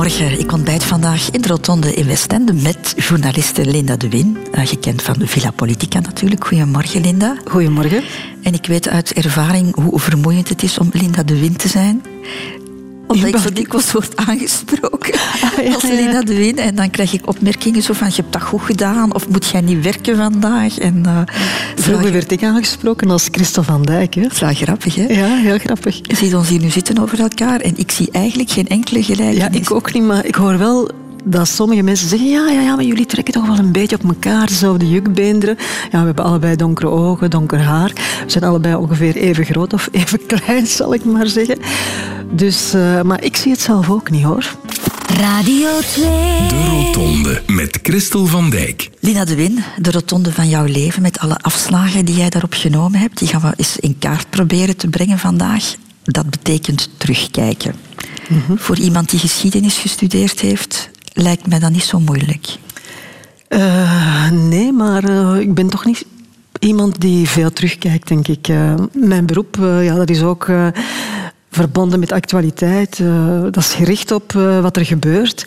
Goedemorgen. Ik ontbijt vandaag in de Rotonde in Westende met journaliste Linda de Win. Uh, gekend van de Villa Politica natuurlijk. Goedemorgen, Linda. Goedemorgen. En ik weet uit ervaring hoe vermoeiend het is om Linda de Win te zijn omdat ik zo dikwijls word aangesproken ah, als Lina de Win. En dan krijg ik opmerkingen zo van, je hebt dat goed gedaan. Of moet jij niet werken vandaag? En, uh, Vroeger werd ik aangesproken als Christel van Dijk. Hè? Dat is wel grappig, hè? Ja, heel grappig. Je ziet ons hier nu zitten over elkaar. En ik zie eigenlijk geen enkele gelijkenis. Ja, ik ook niet. Maar ik hoor wel dat sommige mensen zeggen, ja, ja, ja, maar jullie trekken toch wel een beetje op elkaar, dezelfde jukbeenderen. Ja, we hebben allebei donkere ogen, donker haar. We zijn allebei ongeveer even groot of even klein, zal ik maar zeggen. Dus, uh, maar ik zie het zelf ook niet, hoor. Radio 2. De Rotonde met Christel van Dijk. Lina de Win, de rotonde van jouw leven met alle afslagen die jij daarop genomen hebt, die gaan we eens in kaart proberen te brengen vandaag. Dat betekent terugkijken. Mm Voor iemand die geschiedenis gestudeerd heeft, lijkt mij dat niet zo moeilijk. Uh, nee, maar uh, ik ben toch niet iemand die veel terugkijkt, denk ik. Uh, mijn beroep, ja, dat is ook verbonden met actualiteit. dat is gericht op wat er gebeurt.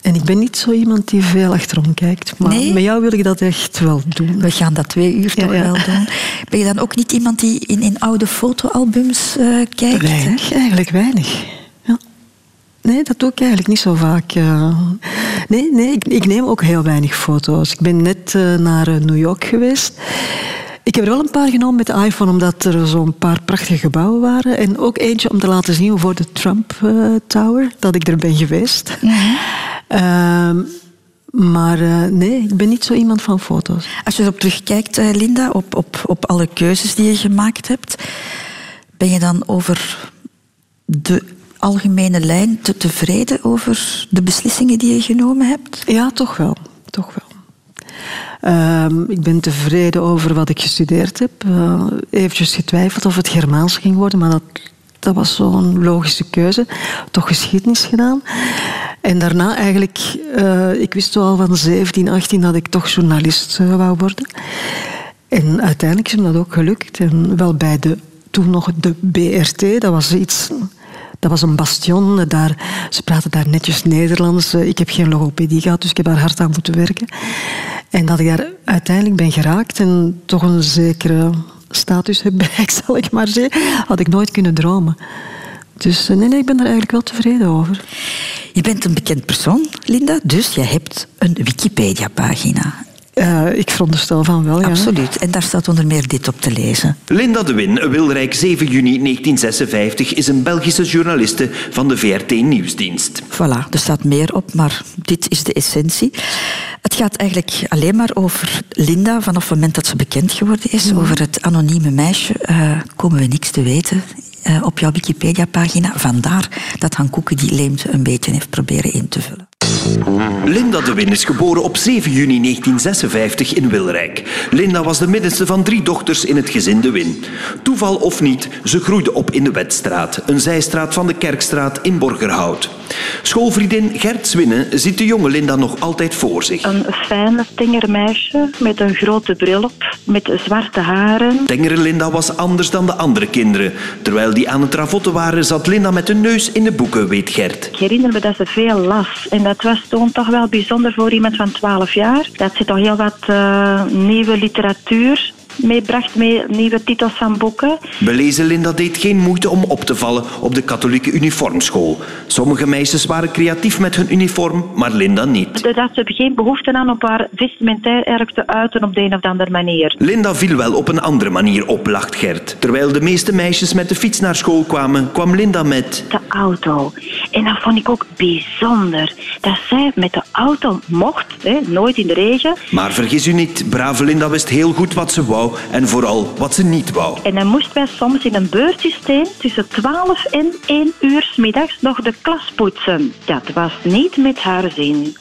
En ik ben niet zo iemand die veel achterom kijkt. Maar nee? met jou wil ik dat echt wel doen. We gaan dat twee uur toch wel doen. Ben je dan ook niet iemand die in, in oude fotoalbums kijkt? Weinig, eigenlijk weinig. Nee, dat doe ik eigenlijk niet zo vaak. Eh. Nee, nee ik, ik neem ook heel weinig foto's. Ik ben net eh, naar eh, New York geweest. Ik heb er wel een paar genomen met de iPhone, omdat er zo'n paar prachtige gebouwen waren. En ook eentje om te laten zien voor de Trump Tower, dat ik er ben geweest. Ehm, maar nee, ik ben niet zo iemand van foto's. Als je erop terugkijkt, Linda, op, op, op alle keuzes die je gemaakt hebt, ben je dan over de algemene lijn te tevreden over de beslissingen die je genomen hebt? Ja, toch wel. Toch wel. Uh, ik ben tevreden over wat ik gestudeerd heb. Uh, eventjes getwijfeld of het Germaans ging worden, maar dat, dat was zo'n logische keuze. Toch geschiedenis gedaan. En daarna eigenlijk, uh, ik wist al van 17, 18 dat ik toch journalist uh, wou worden. En uiteindelijk is me dat ook gelukt. En wel bij de, toen nog de BRT, dat was iets dat was een bastion. Daar, ze praten daar netjes Nederlands. Ik heb geen logopedie gehad, dus ik heb daar hard aan moeten werken. En dat ik daar uiteindelijk ben geraakt en toch een zekere status heb bereikt, zal ik maar zeggen, had ik nooit kunnen dromen. Dus nee, nee, ik ben daar eigenlijk wel tevreden over. Je bent een bekend persoon, Linda, dus je hebt een Wikipedia-pagina. Uh, ik veronderstel van wel, ja. Absoluut. En daar staat onder meer dit op te lezen. Linda de Win, Wilrijk 7 juni 1956, is een Belgische journaliste van de VRT Nieuwsdienst. Voilà, er staat meer op, maar dit is de essentie. Het gaat eigenlijk alleen maar over Linda vanaf het moment dat ze bekend geworden is. Mhm. Over het anonieme meisje uh, komen we niks te weten. Uh, op jouw Wikipedia-pagina. Vandaar dat Han Koeken die leemte een beetje heeft proberen in te vullen. Linda de Win is geboren op 7 juni 1956 in Wilrijk. Linda was de middenste van drie dochters in het gezin de Win. Toeval of niet, ze groeide op in de Wetstraat, een zijstraat van de Kerkstraat in Borgerhout. Schoolvriendin Gert Zwinnen ziet de jonge Linda nog altijd voor zich. Een fijne, tengere meisje met een grote bril op, met zwarte haren. Tengere Linda was anders dan de andere kinderen. Terwijl die aan het ravotten waren, zat Linda met een neus in de boeken, weet Gert. Ik herinner me dat ze veel las. En dat was toen toch wel bijzonder voor iemand van 12 jaar. Dat ze toch heel wat uh, nieuwe literatuur meebracht met nieuwe titels van boeken. Belezen Linda deed geen moeite om op te vallen op de katholieke uniformschool. Sommige meisjes waren creatief met hun uniform, maar Linda niet. Dat ze geen behoefte aan op haar vestimentair erg te uiten op de een of andere manier. Linda viel wel op een andere manier op, lacht Gert. Terwijl de meeste meisjes met de fiets naar school kwamen, kwam Linda met... De auto. En dat vond ik ook bijzonder. Dat zij met de auto mocht, hè, nooit in de regen. Maar vergis u niet, brave Linda wist heel goed wat ze wou en vooral wat ze niet wou. En dan moesten wij soms in een beurtsysteem tussen 12 en 1 uur s middags nog de klas poetsen. Dat was niet met haar zin.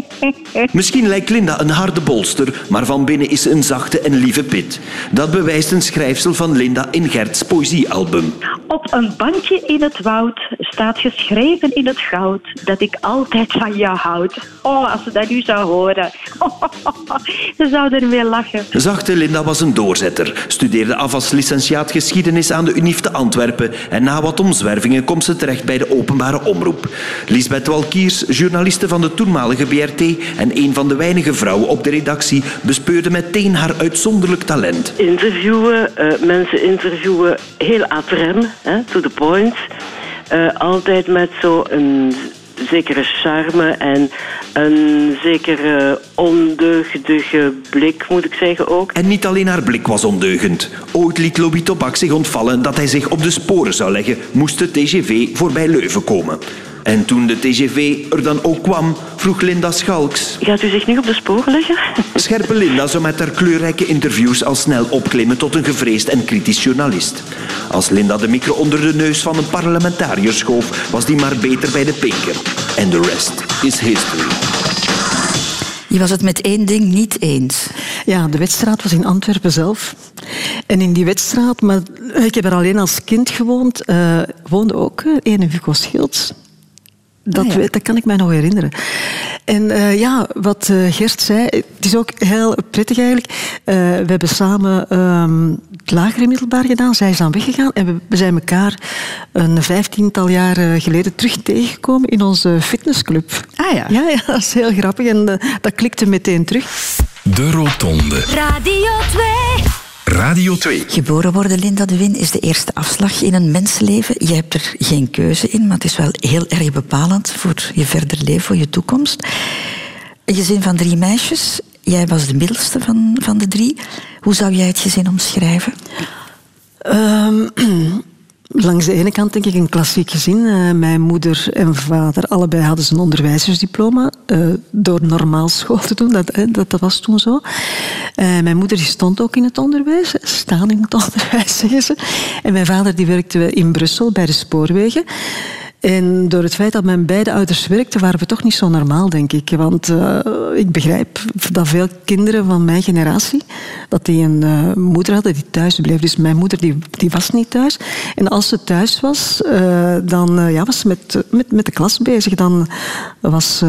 Misschien lijkt Linda een harde bolster, maar van binnen is ze een zachte en lieve pit. Dat bewijst een schrijfsel van Linda in Gerts poëziealbum. Op een bandje in het woud staat geschreven in het goud dat ik altijd van jou houd. Oh, als ze dat nu zou horen. ze zouden ermee lachen. Zachte Linda was een doorzetter, studeerde af als licentiaat geschiedenis aan de UNIF te Antwerpen en na wat omzwervingen komt ze terecht bij de openbare omroep. Lisbeth Walkiers, journaliste van de toenmalige BRT en een van de weinige vrouwen op de redactie, bespeurde meteen haar uitzonderlijk talent. Interviewen, eh, mensen interviewen heel ad rem, hè, to the point. Eh, altijd met zo'n zekere charme en een zekere ondeugdige blik, moet ik zeggen ook. En niet alleen haar blik was ondeugend. Ooit liet Louis Tobak zich ontvallen dat hij zich op de sporen zou leggen, moest de TGV voorbij Leuven komen. En toen de TGV er dan ook kwam, vroeg Linda Schalks. Gaat u zich nu op de sporen leggen? Scherpe Linda zou met haar kleurrijke interviews al snel opklimmen tot een gevreesd en kritisch journalist. Als Linda de micro onder de neus van een parlementariër schoof, was die maar beter bij de pinker. En de rest is history. Je was het met één ding niet eens. Ja, de wedstraat was in Antwerpen zelf. En in die wedstraat, maar ik heb er alleen als kind gewoond, uh, woonde ook uh, ene Hugo Schilds. Dat, Ah, ja. dat kan ik mij nog herinneren. En eh, ja, wat eh, Gert zei, het is ook heel prettig eigenlijk. Eh, we hebben samen ehm, het lagere middelbaar gedaan. Zij is dan weggegaan en we, we zijn elkaar een vijftiental jaar geleden terug tegengekomen in onze fitnessclub. Ah ja. Ja, ja dat is heel grappig en dat klikte meteen terug. De Rotonde. Radio 2. Radio 2. Geboren worden, Linda de Win, is de eerste afslag in een mensenleven. Je hebt er geen keuze in, maar het is wel heel erg bepalend voor je verder leven, voor je toekomst. Een gezin van drie meisjes. Jij was de middelste van, van de drie. Hoe zou jij het gezin omschrijven? Ehm, langs de ene kant denk ik een klassiek gezin. Eh, mijn moeder en vader, allebei hadden ze een onderwijzersdiploma. eh, door normaal school te doen, dat, hè, dat, dat was toen zo. Eh, mijn moeder die stond ook in het onderwijs. Staan in het onderwijs. En mijn vader die werkte in Brussel bij de spoorwegen. En door het feit dat mijn beide ouders werkten, waren we toch niet zo normaal, denk ik. Want eh, ik begrijp dat veel kinderen van mijn generatie, dat die een eh, moeder hadden die thuis bleef. Dus mijn moeder die, die was niet thuis. En als ze thuis was, eh, dan ja, was ze met, met, met de klas bezig. Dan was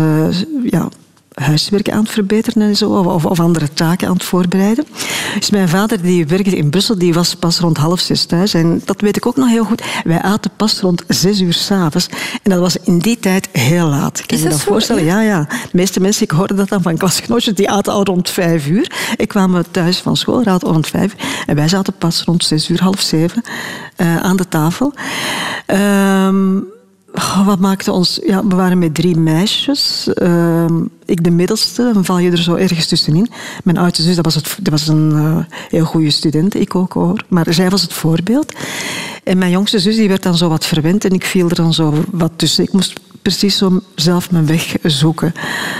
ja, huiswerk aan het verbeteren en zo, of, of andere taken aan het voorbereiden. Dus mijn vader die werkte in Brussel, die was pas rond half zes thuis. En dat weet ik ook nog heel goed. Wij aten pas rond zes uur s'avonds. En dat was in die tijd heel laat. Kan Is je dat zo? voorstellen? Ja, ja. De meeste mensen, ik hoorde dat dan van klasgenootjes, die aten al rond vijf uur. Ik kwam thuis van school, raad rond vijf. En wij zaten pas rond zes uur, half zeven, eh, aan de tafel. Ehm, Wat maakte ons... Ja, we waren met drie meisjes. Ehm, ik de middelste, dan val je er zo ergens tussenin. Mijn oudste zus, dat was, het, dat was een eh, heel goede student, ik ook hoor. Maar zij was het voorbeeld. En mijn jongste zus die werd dan zo wat verwend en ik viel er dan zo wat tussen. Ik moest precies zo zelf mijn weg zoeken.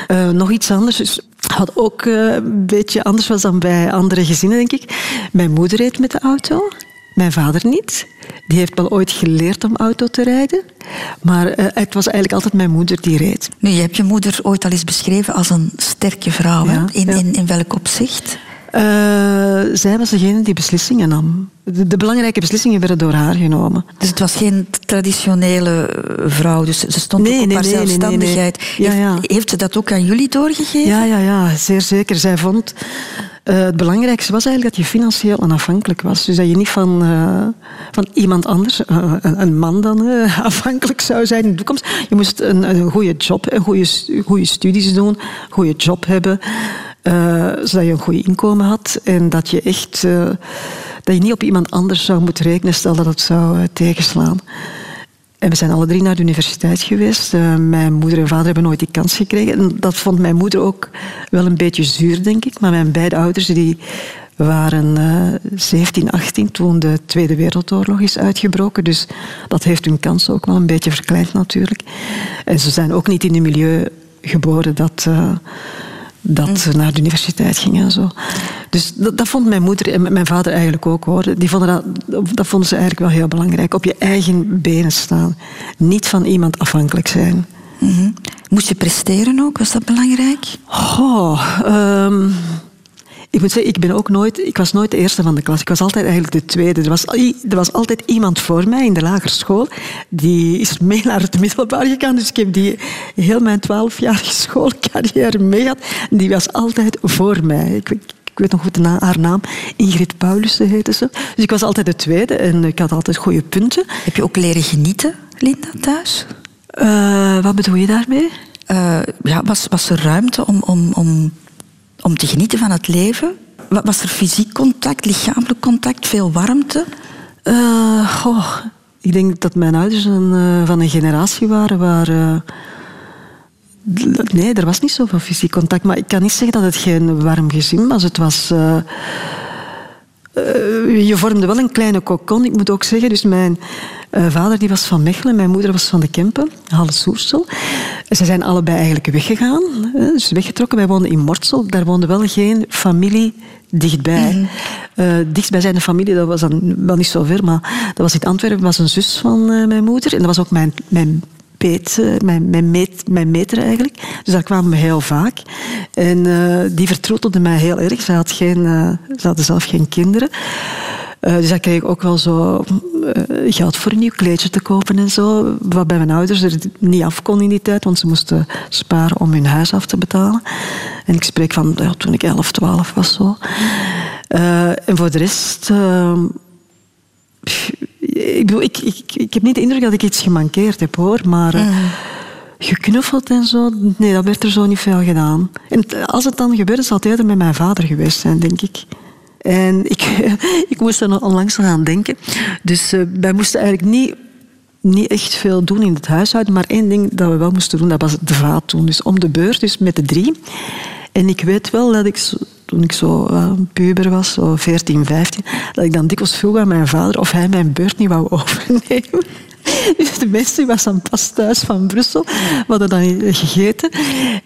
Eh, nog iets anders, dus had ook eh, een beetje anders was dan bij andere gezinnen, denk ik. Mijn moeder reed met de auto. Mijn vader niet. Die heeft wel ooit geleerd om auto te rijden. Maar eh, het was eigenlijk altijd mijn moeder die reed. Nu, je hebt je moeder ooit al eens beschreven als een sterke vrouw. Ja, in, ja. In, in welk opzicht? Eh, zij was degene die beslissingen nam. De, de belangrijke beslissingen werden door haar genomen. Dus het was geen traditionele eh, vrouw, dus ze stond Nee, ook op nee, haar nee, zelfstandigheid. Ja, heeft, ja. heeft ze dat ook aan jullie doorgegeven? Ja, ja, ja, zeer zeker. Zij vond... eh, het belangrijkste was eigenlijk dat je financieel onafhankelijk was. Dus dat je niet van, van iemand anders, een, een man dan, afhankelijk zou zijn in de toekomst. Je moest een, een goede job, een goede, goede studies doen, een goede job hebben, eh, zodat je een goed inkomen had. En dat je echt... eh, dat je niet op iemand anders zou moeten rekenen, stel dat het zou eh, tegenslaan. En we zijn alle drie naar de universiteit geweest. Mijn moeder en vader hebben nooit die kans gekregen. En dat vond mijn moeder ook wel een beetje zuur, denk ik. Maar mijn beide ouders die waren eh 17, 18 toen de Tweede Wereldoorlog is uitgebroken. Dus dat heeft hun kans ook wel een beetje verkleind natuurlijk. En ze zijn ook niet in een milieu geboren dat... dat ze naar de universiteit gingen en zo. Dus dat, dat vond mijn moeder en mijn vader eigenlijk ook hoor. Die vonden dat, dat vonden ze eigenlijk wel heel belangrijk. Op je eigen benen staan. Niet van iemand afhankelijk zijn. Mhm. Moest je presteren ook? Was dat belangrijk? Goh, ehm, ik moet zeggen, ik, ben ook nooit, ik was nooit de eerste van de klas. Ik was altijd eigenlijk de tweede. Er was, er was altijd iemand voor mij in de lagere school. Die is mee naar het middelbaar gegaan. Dus ik heb die heel mijn twaalfjarige schoolcarrière mee gehad. Die was altijd voor mij. Ik, ik, ik weet nog goed na- haar naam. Ingrid Paulussen heette ze. Dus ik was altijd de tweede en ik had altijd goede punten. Heb je ook leren genieten, Linda, thuis? Eh, wat bedoel je daarmee? Eh, ja, was, was er ruimte om, om, om, om te genieten van het leven? Wa- Was er fysiek contact, lichamelijk contact, veel warmte? Goh, ik denk dat mijn ouders een, eh, van een generatie waren waar. eh, nee, er was niet zoveel fysiek contact. Maar ik kan niet zeggen dat het geen warm gezin was. Het was. je vormde wel een kleine kokon. Ik moet ook zeggen, dus mijn eh, vader die was van Mechelen, mijn moeder was van de Kempen, Halle Soersel. Ze zijn allebei eigenlijk weggegaan, dus weggetrokken. Wij woonden in Mortsel, daar woonde wel geen familie dichtbij. Eh, dichtstbijzijnde familie, dat was dan wel niet zo ver, maar dat was in Antwerpen, was een zus van eh, mijn moeder. En dat was ook mijn, mijn peet, eh, mijn, mijn, meet, mijn meter eigenlijk. Dus daar kwamen we heel vaak. En die vertroetelde mij heel erg. Had geen, ze hadden zelf geen kinderen. Eh, dus daar kreeg ik ook wel zo eh, geld voor een nieuw kleedje te kopen en zo. Wat bij mijn ouders er niet af kon in die tijd, want ze moesten sparen om hun huis af te betalen. En ik spreek van ja, toen ik 11, 12 was zo. Eh, en voor de rest. eh, ik, bedoel, ik, ik, ik heb niet de indruk dat ik iets gemankeerd heb hoor, maar eh, geknuffeld en zo, nee, dat werd er zo niet veel gedaan. En als het dan gebeurde, zal het eerder met mijn vader geweest zijn, denk ik. En ik, ik moest er onlangs aan denken. Dus eh, wij moesten eigenlijk niet, niet echt veel doen in het huishouden, maar één ding dat we wel moesten doen, dat was de vaat doen. Dus om de beurt, dus met de drie. En ik weet wel dat ik, toen ik zo eh, puber was, zo 14, 15, dat ik dan dikwijls vroeg aan mijn vader of hij mijn beurt niet wou overnemen. Dus de mensen was dan pas thuis van Brussel. We hadden dan gegeten.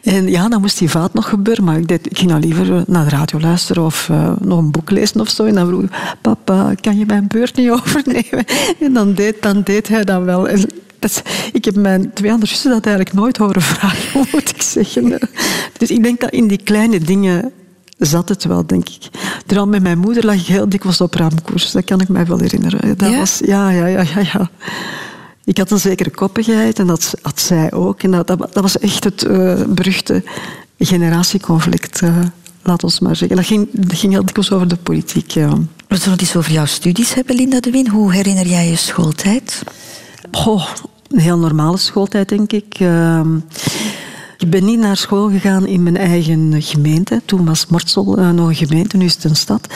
En ja, dan moest die vaat nog gebeuren. Maar ik, deed, ik ging dan liever naar de radio luisteren of eh, nog een boek lezen of zo. En dan vroeg ik, papa, kan je mijn beurt niet overnemen? En dan deed, dan deed hij dat wel. Ik heb mijn twee andere zussen dat eigenlijk nooit horen vragen, moet ik zeggen. Dus ik denk dat in die kleine dingen zat het wel, denk ik. Terwijl met mijn moeder lag ik heel dikwijls op ramkoers. Dat kan ik mij wel herinneren. Dat Ja? was, ja, ja, ja, ja, ja. Ik had een zekere koppigheid en dat had zij ook. En dat, dat, dat was echt het eh, beruchte generatieconflict, eh, laat ons maar zeggen. Dat ging, dat ging heel dikwijls over de politiek. Ja. We zullen het eens over jouw studies hebben, Linda de Win. Hoe herinner jij je schooltijd? Goh, een heel normale schooltijd, denk ik. Ehm, ik ben niet naar school gegaan in mijn eigen gemeente. Toen was Mortsel eh, nog een gemeente, nu is het een stad.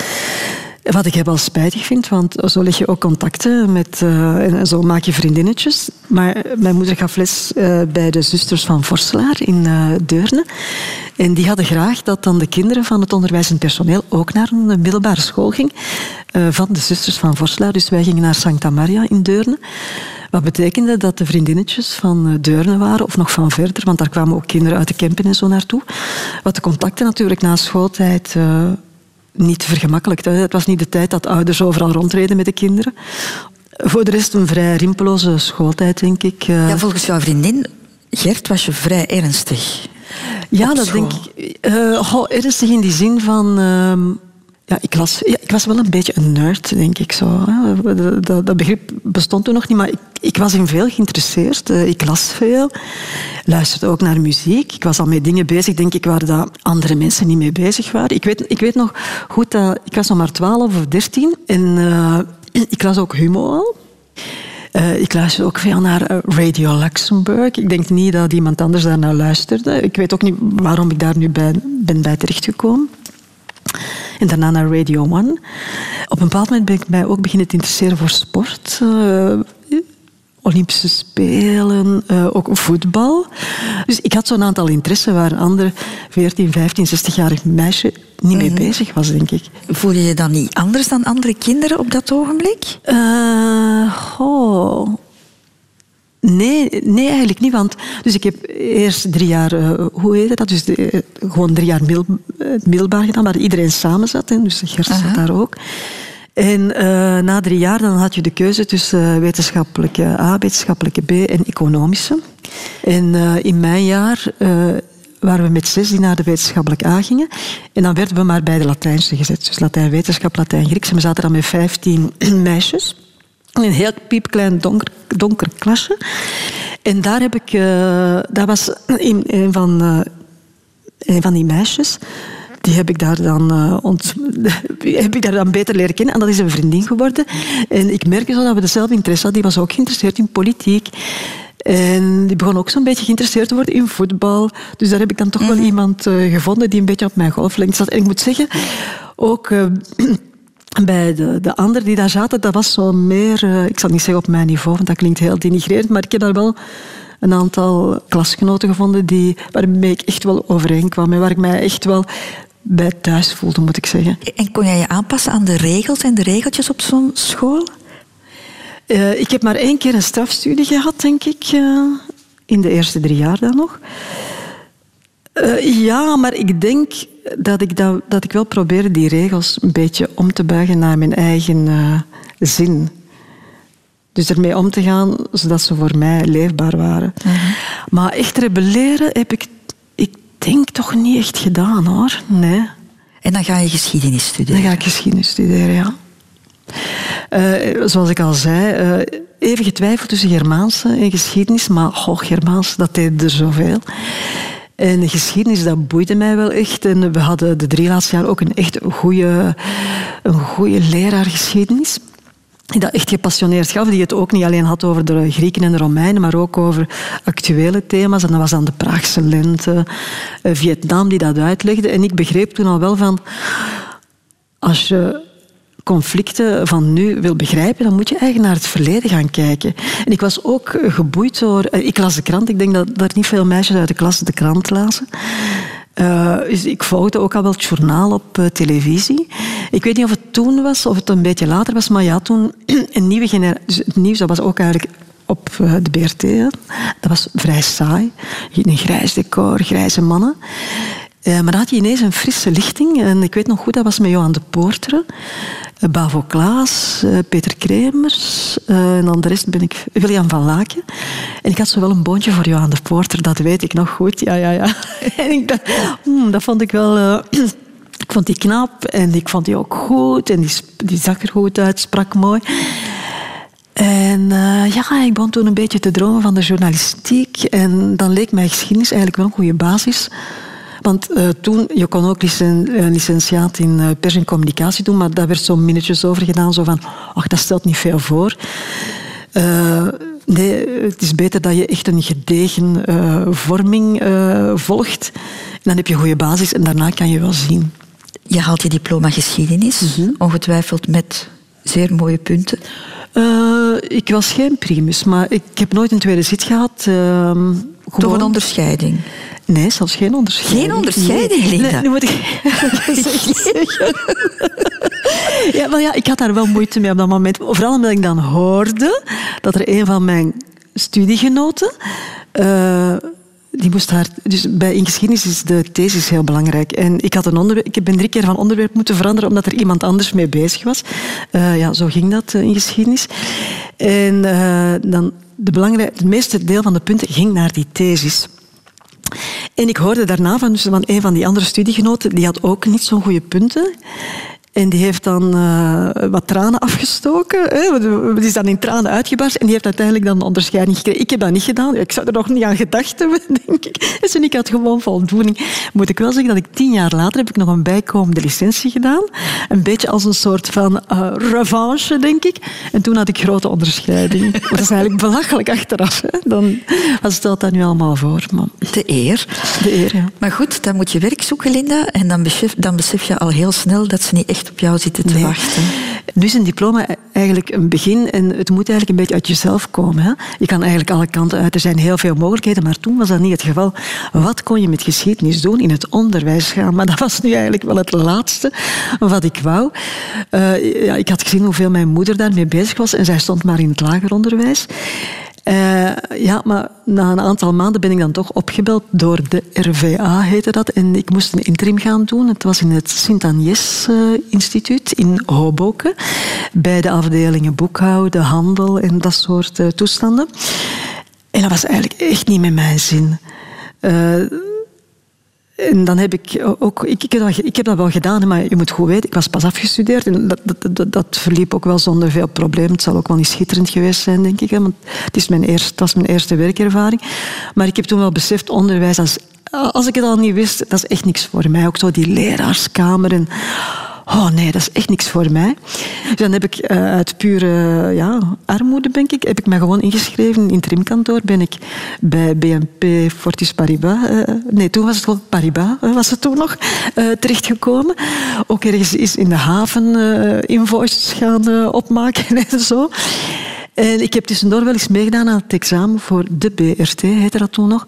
Wat ik wel spijtig vind, want zo leg je ook contacten met, eh, en zo maak je vriendinnetjes. Maar mijn moeder gaf les eh, bij de zusters van Vorselaar in eh, Deurne. En die hadden graag dat dan de kinderen van het onderwijzend personeel ook naar een middelbare school ging eh, van de zusters van Vorselaar. Dus wij gingen naar Santa Maria in Deurne. Wat betekende dat de vriendinnetjes van eh, Deurne waren, of nog van verder, want daar kwamen ook kinderen uit de Kempen en zo naartoe. Wat de contacten natuurlijk na schooltijd eh, niet vergemakkelijkt. Het was niet de tijd dat ouders overal rondreden met de kinderen. Voor de rest een vrij rimpeloze schooltijd, denk ik. Eh, Ja, volgens jouw vriendin Gert was je vrij ernstig. Ja, dat denk ik. Goh, ernstig in die zin van. ehm, ja, ik, las, ja, ik was wel een beetje een nerd, denk ik zo. Dat, dat, begrip bestond toen nog niet, maar ik, ik was in veel geïnteresseerd. Eh, ik las veel, luisterde ook naar muziek. Ik was al met dingen bezig, denk ik, waar dat andere mensen niet mee bezig waren. Ik weet, ik weet nog goed dat ik was nog maar 12 of 13 en eh, ik las ook Humo al. Eh, ik luister ook veel naar Radio Luxemburg. Ik denk niet dat iemand anders daarnaar luisterde. Ik weet ook niet waarom ik daar nu bij, ben bij terechtgekomen. En daarna naar Radio One. Op een bepaald moment ben ik mij ook beginnen te interesseren voor sport. Eh, Olympische Spelen, eh, ook voetbal. Dus ik had zo'n aantal interesse waar een ander 14, 15, 16-jarig meisje niet mee bezig was, denk ik. Voel je je dan niet anders dan andere kinderen op dat ogenblik? Goh. Nee, nee, eigenlijk niet. Want dus ik heb eerst drie jaar, eh, hoe heet dat? Dus eh, gewoon drie jaar middel, eh, middelbaar gedaan, waar iedereen samen zat. Hè, dus Gert zat daar ook. En na drie jaar dan had je de keuze tussen wetenschappelijke A, wetenschappelijke B en economische. En in mijn jaar waren we met zes die naar de wetenschappelijke A gingen. En dan werden we maar bij de Latijnse gezet. Dus Latijn wetenschap, Latijn Grieks. En we zaten dan met vijftien meisjes. In een heel piepklein donker, donker klasje. En daar heb ik... Uh, dat was een, een van, uh, een van die meisjes die heb ik daar dan, uh, ont, heb ik daar dan beter leren kennen. En dat is een vriendin geworden. En ik merkte zo dat we dezelfde interesse hadden. Die was ook geïnteresseerd in politiek. En die begon ook zo'n beetje geïnteresseerd te worden in voetbal. Dus daar heb ik dan toch wel iemand uh, gevonden die een beetje op mijn golflengte zat. En ik moet zeggen, ook... Bij de, de anderen die daar zaten, dat was zo meer... Uh, ik zal niet zeggen op mijn niveau, want dat klinkt heel denigrerend, maar ik heb daar wel een aantal klasgenoten gevonden die, waarmee ik echt wel overeenkwam en waar ik mij echt wel bij thuis voelde, moet ik zeggen. En kon jij je aanpassen aan de regels en de regeltjes op zo'n school? Uh, ik heb maar één keer een strafstudie gehad, denk ik. Uh, in de eerste drie jaar dan nog. Ja, maar ik denk dat ik, dat, dat ik wel probeerde die regels een beetje om te buigen naar mijn eigen zin. Dus ermee om te gaan zodat ze voor mij leefbaar waren. -huh. Maar echt rebelleren heb ik, ik denk toch niet echt gedaan hoor. Nee. En dan ga je geschiedenis studeren? Dan ga ik geschiedenis studeren, ja. Uh, zoals ik al zei, uh, even getwijfeld tussen Germaanse en geschiedenis, maar goh, Germaans, dat deed er zoveel. En de geschiedenis, dat boeide mij wel echt. En we hadden de drie laatste jaar ook een echt goede, een goede leraar geschiedenis. Die dat echt gepassioneerd gaf, die het ook niet alleen had over de Grieken en de Romeinen, maar ook over actuele thema's. En dat was dan de Praagse lente, Vietnam, die dat uitlegde. En ik begreep toen al wel van, als je conflicten van nu wil begrijpen, dan moet je eigenlijk naar het verleden gaan kijken. En ik was ook geboeid door... Ik las de krant. Ik denk dat er niet veel meisjes uit de klas de krant lazen. Uh, dus ik volgde ook al wel het journaal op televisie. Ik weet niet of het toen was of het een beetje later was, maar ja, toen een nieuwe generatie... Dus het nieuws dat was ook eigenlijk op de BRT. Hè. Dat was vrij saai. Een grijs decor, grijze mannen. Maar dan had je ineens een frisse lichting. En ik weet nog goed, dat was met Johan de Poorteren, Bavo Klaas, uh, Peter Kremers. en dan de rest ben ik William van Laken. En ik had zo wel een boontje voor Johan de Poorter, dat weet ik nog goed. Ja, ja, ja. en ik dacht, hmm, dat vond ik wel... ik vond die knap en ik vond die ook goed. En die, die zag er goed uit, sprak mooi. En ja, ik begon toen een beetje te dromen van de journalistiek. En dan leek mij geschiedenis eigenlijk wel een goede basis want uh, toen, je kon ook licen, uh, licentiaat in uh, pers en communicatie doen, maar daar werd zo minnetjes over gedaan, zo van, ach, dat stelt niet veel voor. nee, het is beter dat je echt een gedegen vorming volgt. En dan heb je een goede basis en daarna kan je wel zien. Je haalt je diploma geschiedenis, mm -hmm. ongetwijfeld met zeer mooie punten. Uh, ik was geen primus, maar ik heb nooit een tweede zit gehad. Uh. Toch een onderscheiding? Nee, zelfs geen onderscheiding. Geen onderscheiding, Linda? Nee, nu moet ik zeggen. ja, maar ja, ik had daar wel moeite mee op dat moment. Vooral omdat ik dan hoorde dat er een van mijn studiegenoten... Uh, die moest haar, dus bij in geschiedenis is de thesis heel belangrijk. En ik, had een onderwerp, ik ben drie keer van onderwerp moeten veranderen omdat er iemand anders mee bezig was. Uh, ja, zo ging dat uh, in geschiedenis. En uh, dan de belangrijke, het meeste deel van de punten ging naar die thesis. En ik hoorde daarna van, van een van die andere studiegenoten, die had ook niet zo'n goede punten. En die heeft dan uh, wat tranen afgestoken. Hè. Die is dan in tranen uitgebarst. En die heeft uiteindelijk dan een onderscheiding gekregen. Ik heb dat niet gedaan. Ik zou er nog niet aan gedacht hebben, denk ik. Dus ik had gewoon voldoening. Moet ik wel zeggen dat ik tien jaar later heb ik nog een bijkomende licentie gedaan. Een beetje als een soort van uh, revanche, denk ik. En toen had ik grote onderscheiding. dat is eigenlijk belachelijk achteraf. Hè. Dan stelt dat nu allemaal voor. Maar... De eer. De eer, ja. Maar goed, dan moet je werk zoeken, Linda. En dan besef, dan besef je al heel snel dat ze niet echt op jou zitten te nee. wachten. Nu is een diploma eigenlijk een begin en het moet eigenlijk een beetje uit jezelf komen. Hè? Je kan eigenlijk alle kanten uit. Er zijn heel veel mogelijkheden, maar toen was dat niet het geval. Wat kon je met geschiedenis doen? In het onderwijs gaan. Maar dat was nu eigenlijk wel het laatste wat ik wou. Uh, ja, ik had gezien hoeveel mijn moeder daarmee bezig was en zij stond maar in het lager onderwijs. Eh, ja, maar na een aantal maanden ben ik dan toch opgebeld door de RVA, heette dat. En ik moest een interim gaan doen. Het was in het Sint-Agnes-instituut in Hoboken. Bij de afdelingen boekhouden, handel en dat soort uh, toestanden. En dat was eigenlijk echt niet met mijn zin. Uh, en dan heb ik ook, ik, ik, heb dat, wel gedaan, maar je moet goed weten, ik was pas afgestudeerd en dat, dat, dat, verliep ook wel zonder veel problemen. Het zal ook wel niet schitterend geweest zijn, denk ik, want het, is mijn eerste, het was mijn eerste werkervaring. Maar ik heb toen wel beseft, onderwijs, als, als ik het al niet wist, dat is echt niks voor mij. Ook zo die leraarskamer en oh nee, dat is echt niks voor mij. Dus dan heb ik uh, uit pure ja, armoede, denk ik, heb ik me gewoon ingeschreven. In het interimkantoor ben ik bij BNP Fortis Paribas, uh, nee, toen was het gewoon Paribas, was het toen nog, terechtgekomen. Ook ergens is in de haven invoices gaan opmaken en zo. En ik heb tussendoor wel eens meegedaan aan het examen voor de BRT, heette dat toen nog.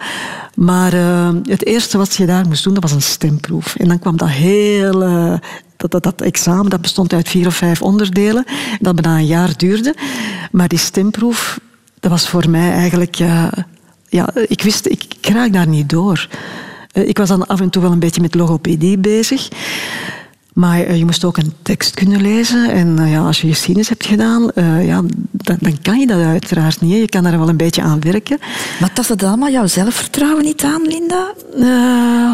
Maar uh, het eerste wat je daar moest doen, dat was een stemproef. En dan kwam dat hele dat, dat, dat, examen dat bestond uit vier of vijf onderdelen, dat bijna een jaar duurde. Maar die stemproef, dat was voor mij eigenlijk... Uh, ja, ik wist, ik, ik raak daar niet door. Ik was dan af en toe wel een beetje met logopedie bezig. Maar uh, je moest ook een tekst kunnen lezen. En uh, ja, als je geschiedenis hebt gedaan, uh, ja, dan, dan, kan je dat uiteraard niet. Je kan daar wel een beetje aan werken. Maar tast het allemaal jouw zelfvertrouwen niet aan, Linda?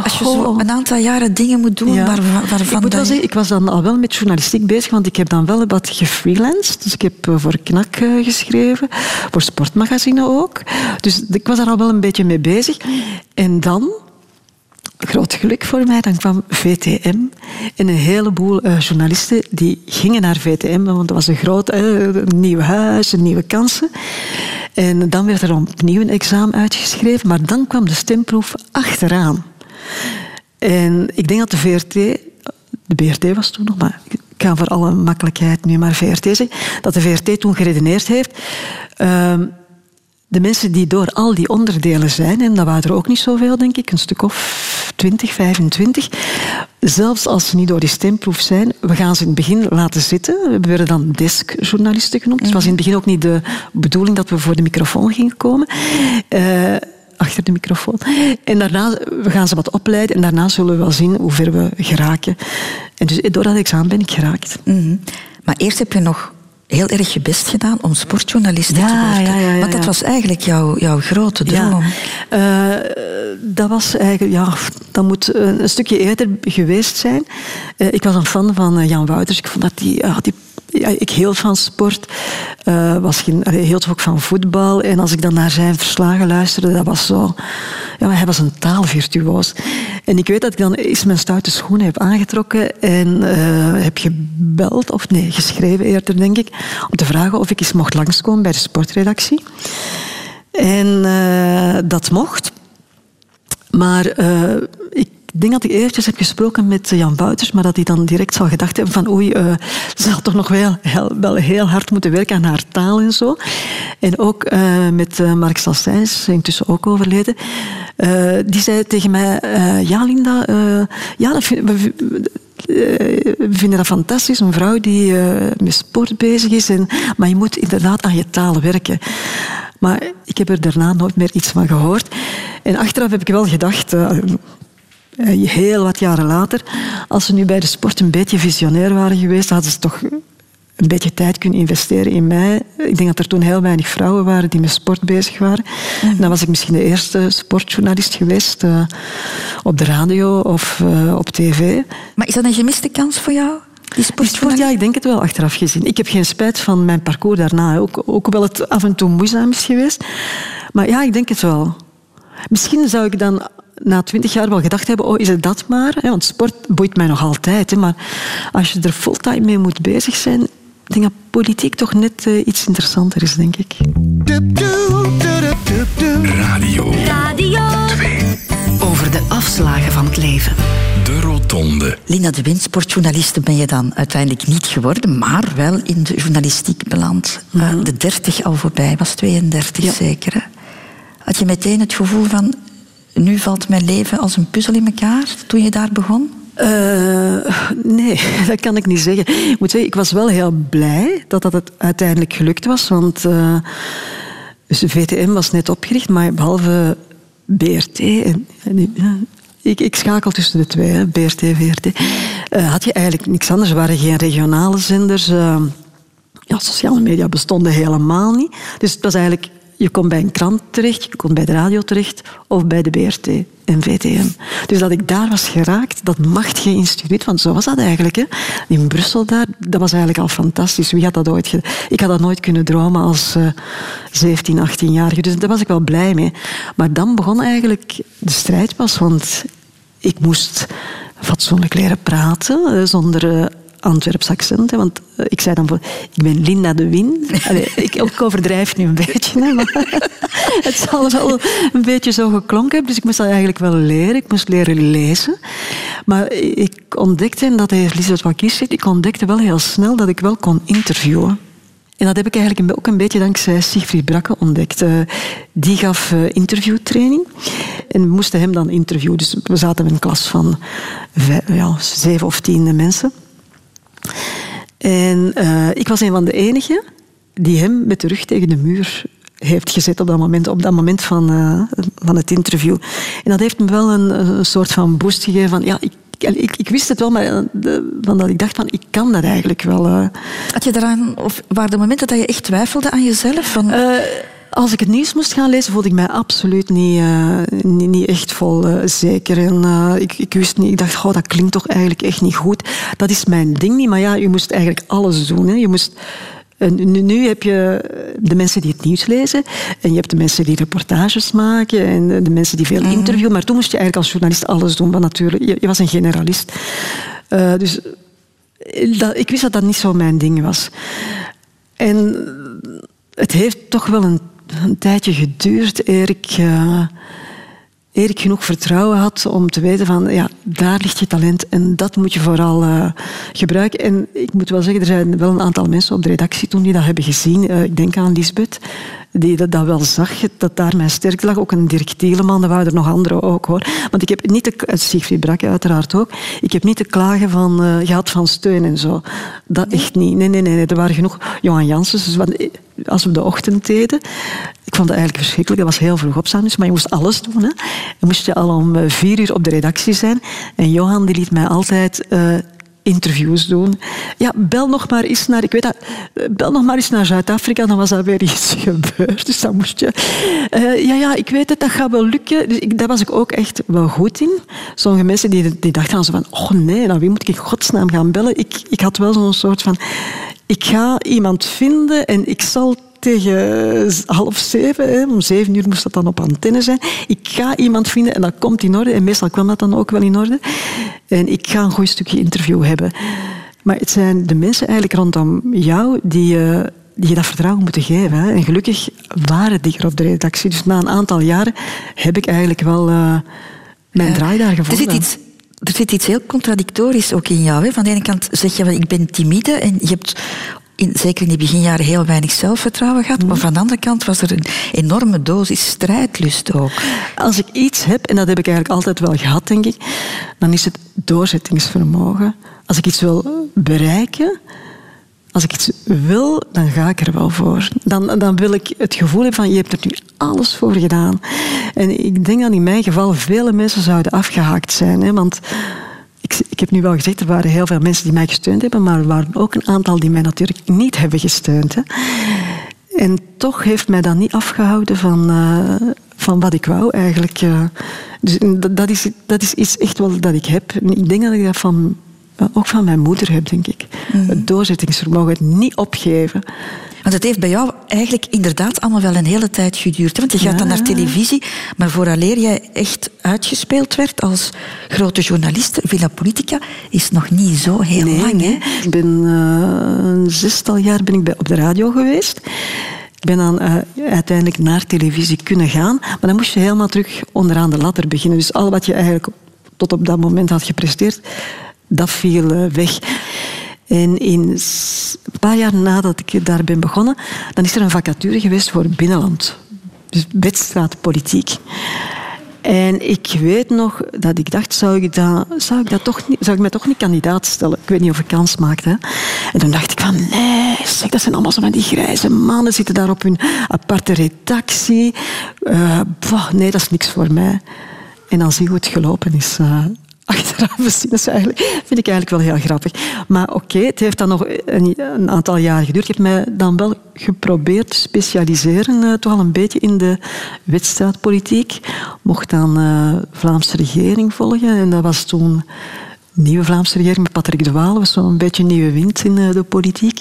als je zo een aantal jaren dingen moet doen ja. waar, waarvan... Ik moet wel zeggen, ik was dan al wel met journalistiek bezig, want ik heb dan wel wat gefreelanced. Dus ik heb voor KNAK geschreven, voor Sportmagazine ook. Dus ik was daar al wel een beetje mee bezig. En dan groot geluk voor mij. Dan kwam VTM en een heleboel uh, journalisten die gingen naar VTM, want het was een groot uh, nieuw huis, nieuwe kansen. En dan werd er opnieuw een examen uitgeschreven, maar dan kwam de stemproef achteraan. En ik denk dat de VRT, de BRT was toen nog, maar ik ga voor alle makkelijkheid nu maar VRT zeggen, dat de VRT toen geredeneerd heeft. Uh, de mensen die door al die onderdelen zijn, en dat waren er ook niet zoveel, denk ik, een stuk of 20, 25, zelfs als ze niet door die stemproef zijn, we gaan ze in het begin laten zitten. We werden dan deskjournalisten genoemd. Het was in het begin ook niet de bedoeling dat we voor de microfoon gingen komen. Uh, achter de microfoon. En daarna we gaan ze wat opleiden en daarna zullen we wel zien hoe ver we geraken. En dus door dat examen ben ik geraakt. -hmm. Maar eerst heb je nog heel erg je best gedaan om sportjournalist ja, te worden. Ja, ja, Want dat was eigenlijk jouw, jouw grote droom. Uh, dat was eigenlijk, ja, dat moet een stukje eerder geweest zijn. Uh, ik was een fan van Jan Wouters. Ik vond dat die, die ja, ik hield van sport. Uh, was geen, allee, hield ook van voetbal. En als ik dan naar zijn verslagen luisterde, dat was zo... Ja, hij was een taalvirtuoos. En ik weet dat ik dan eens mijn stoute schoenen heb aangetrokken en uh, heb gebeld, of nee, geschreven eerder, denk ik, om te vragen of ik eens mocht langskomen bij de sportredactie. En uh, dat mocht. Maar ik ik denk dat ik eerst heb gesproken met Jan Wouters, maar dat hij dan direct zal gedacht hebben van oei, uh, ze zal toch nog wel heel, heel hard moeten werken aan haar taal en zo. En ook uh, met uh, Mark Sassijns, intussen ook overleden, die zei tegen mij, ja Linda, ja, dat vind, we, vinden dat fantastisch, een vrouw die met sport bezig is, en, maar je moet inderdaad aan je taal werken. Maar ik heb er daarna nooit meer iets van gehoord. En achteraf heb ik wel gedacht, eh, heel wat jaren later, als ze nu bij de sport een beetje visionair waren geweest, hadden ze toch een beetje tijd kunnen investeren in mij. Ik denk dat er toen heel weinig vrouwen waren die met sport bezig waren. En dan was ik misschien de eerste sportjournalist geweest uh, op de radio of uh, op tv. Maar is dat een gemiste kans voor jou? Die sport, ja, ik denk het wel achteraf gezien. Ik heb geen spijt van mijn parcours daarna. Ook, ook wel het af en toe moeizaam is geweest. Maar ja, ik denk het wel. Misschien zou ik dan na twintig jaar wel gedacht hebben, oh, is het dat maar? Want sport boeit mij nog altijd. Maar als je er fulltime mee moet bezig zijn, ik denk dat politiek toch net uh, iets interessanter is, denk ik. Radio. Radio 2. Over de afslagen van het leven. De Rotonde. Linda de Wind, sportjournaliste ben je dan uiteindelijk niet geworden, maar wel in de journalistiek beland. Mm -hmm. uh, de 30 al voorbij, was 32 ja. zeker. Hè? Had je meteen het gevoel van, nu valt mijn leven als een puzzel in elkaar toen je daar begon? Uh, nee, dat kan ik niet zeggen. Ik moet zeggen, ik was wel heel blij dat dat het uiteindelijk gelukt was. Want uh, Dus de VTM was net opgericht, maar behalve BRT en, ja, ik, ik, schakel tussen de twee, hè, BRT, VRT. Had je eigenlijk niks anders. Er waren geen regionale zenders. Ja, sociale media bestonden helemaal niet. Dus het was eigenlijk je kon bij een krant terecht, je kon bij de radio terecht of bij de BRT en VTM. Dus dat ik daar was geraakt, dat macht geïnstituut, want zo was dat eigenlijk. Hè. In Brussel daar, dat was eigenlijk al fantastisch. Wie had dat ooit Ik had dat nooit kunnen dromen als uh, 17, 18-jarige. Dus daar was ik wel blij mee. Maar dan begon eigenlijk de strijd pas, want ik moest fatsoenlijk leren praten, eh, zonder eh, Antwerps accent. Hè, want eh, ik zei dan, voor, ik ben Linda de Win. Allee, ik, ik, overdrijf nu een beetje. Hè, maar het zal wel een beetje zo geklonken hebben. Dus ik moest dat eigenlijk wel leren. Ik moest leren lezen. Maar ik ontdekte, en dat heeft Lisbeth Wakies zegt, ik ontdekte wel heel snel dat ik wel kon interviewen. En dat heb ik eigenlijk ook een beetje dankzij Siegfried Brakke ontdekt. Uh, die gaf uh, interviewtraining. En we moesten hem dan interviewen. Dus we zaten in een klas van vijf, ja, zeven of tien mensen. En uh, ik was een van de enigen die hem met de rug tegen de muur heeft gezet op dat moment, op dat moment van, uh, van het interview. En dat heeft me wel een, een soort van boost gegeven van, ja, ik, ik, ik, wist het wel, maar eh, de, van dat ik dacht van, ik kan dat eigenlijk wel. Uh. Had je daaraan, of waren er momenten dat je echt twijfelde aan jezelf? Van... Als ik het nieuws moest gaan lezen, voelde ik mij absoluut niet, uh, niet, niet, echt vol uh, zeker. En, uh, ik, ik, wist niet, ik dacht, oh, dat klinkt toch eigenlijk echt niet goed. Dat is mijn ding niet, maar ja, je moest eigenlijk alles doen. Hè. Je moest, nu, nu, heb je de mensen die het nieuws lezen en je hebt de mensen die reportages maken en de mensen die veel mhm. interviewen. Maar toen moest je eigenlijk als journalist alles doen, want natuurlijk, je, je was een generalist. dus dat, ik wist dat dat niet zo mijn ding was. En het heeft toch wel een een tijdje geduurd eer ik, eer ik genoeg vertrouwen had om te weten van ja, daar ligt je talent en dat moet je vooral uh, gebruiken. En ik moet wel zeggen, er zijn wel een aantal mensen op de redactie toen die dat hebben gezien. Uh, ik denk aan Lisbeth die dat, dat wel zag, dat daar mijn sterkte lag. Ook een Dirk Tieleman, er waren er nog anderen ook hoor. Want ik heb niet te, eh, Siegfried Brakke uiteraard ook, ik heb niet te klagen van uh, gehad van steun en zo. Dat echt niet. Nee, nee, nee. Er waren genoeg Johan Janssens. Dus eh, als we de ochtend deden, ik vond het eigenlijk verschrikkelijk. Dat was heel vroeg opstaan, dus, maar je moest alles doen. Hè. Je moest je al om vier uur op de redactie zijn. En Johan die liet mij altijd... Uh, interviews doen. Ja, bel nog maar eens naar, ik weet dat, bel nog maar eens naar Zuid-Afrika, dan was dat weer iets gebeurd. Dus dan moest je... Uh, ja, ja, ik weet het, dat gaat wel lukken. Dus ik, daar was ik ook echt wel goed in. Sommige mensen die, die dachten dan zo van, oh nee, nou wie moet ik in godsnaam gaan bellen? Ik, ik had wel zo'n soort van, ik ga iemand vinden en ik zal tegen half zeven, hè, om zeven uur moest dat dan op antenne zijn. Ik ga iemand vinden en dat komt in orde. En meestal kwam dat dan ook wel in orde. En ik ga een goed stukje interview hebben. Maar het zijn de mensen eigenlijk rondom jou die, uh, die je dat vertrouwen moeten geven. Hè. En gelukkig waren die er op de redactie. Dus na een aantal jaren heb ik eigenlijk wel uh, mijn draai daar gevonden. Er zit iets er zit iets heel contradictorisch ook in jou. Hè? Van de ene kant zeg je ik ben timide en je hebt in, zeker in die beginjaren heel weinig zelfvertrouwen gehad. Maar van de andere kant was er een enorme dosis strijdlust ook. Als ik iets heb, en dat heb ik eigenlijk altijd wel gehad, denk ik, dan is het doorzettingsvermogen. Als ik iets wil bereiken, als ik iets wil, dan ga ik er wel voor. Dan, dan wil ik het gevoel hebben van, je hebt er nu alles voor gedaan. En ik denk dat in mijn geval vele mensen zouden afgehaakt zijn. Hè, want ik, ik, heb nu wel gezegd, er waren heel veel mensen die mij gesteund hebben, maar er waren ook een aantal die mij natuurlijk niet hebben gesteund. Hè. En toch heeft mij dat niet afgehouden van, uh, van wat ik wou eigenlijk. Uh, dus dat is, dat is iets echt wel dat ik heb. Ik denk dat ik dat van, ook van mijn moeder heb, denk ik. Mm. Het doorzettingsvermogen, het niet opgeven. Want het heeft bij jou eigenlijk inderdaad allemaal wel een hele tijd geduurd. Want je gaat dan naar televisie, maar vooraleer jij echt uitgespeeld werd als grote journalist, Villa Politica, is nog niet zo heel lang. Hè? Ik ben uh, een zestal jaar ben ik bij, op de radio geweest. Ik ben dan uh, uiteindelijk naar televisie kunnen gaan, maar dan moest je helemaal terug onderaan de ladder beginnen. Dus al wat je eigenlijk tot op dat moment had gepresteerd, dat viel uh, weg. En in een paar jaar nadat ik daar ben begonnen, dan is er een vacature geweest voor binnenland. Dus wedstrijdpolitiek. En ik weet nog dat ik dacht, zou ik, dat, zou ik, dat toch niet, zou ik mij toch niet kandidaat stellen? Ik weet niet of ik kans maakte. En toen dacht ik van, nee, zeg, dat zijn allemaal zo van die grijze mannen, zitten daar op hun aparte redactie. Boah, nee, dat is niks voor mij. En dan zie je hoe het gelopen is. Uh, achteraf gezien. Dat eigenlijk, vind ik eigenlijk wel heel grappig. Maar oké, het heeft dan nog een, aantal jaar geduurd. Ik heb mij dan wel geprobeerd te specialiseren, uh, toch al een beetje in de wedstrijdpolitiek. Mocht dan uh, Vlaamse regering volgen. En dat was toen nieuwe Vlaamse regering met Patrick de Waal. was zo'n beetje nieuwe wind in uh, de politiek.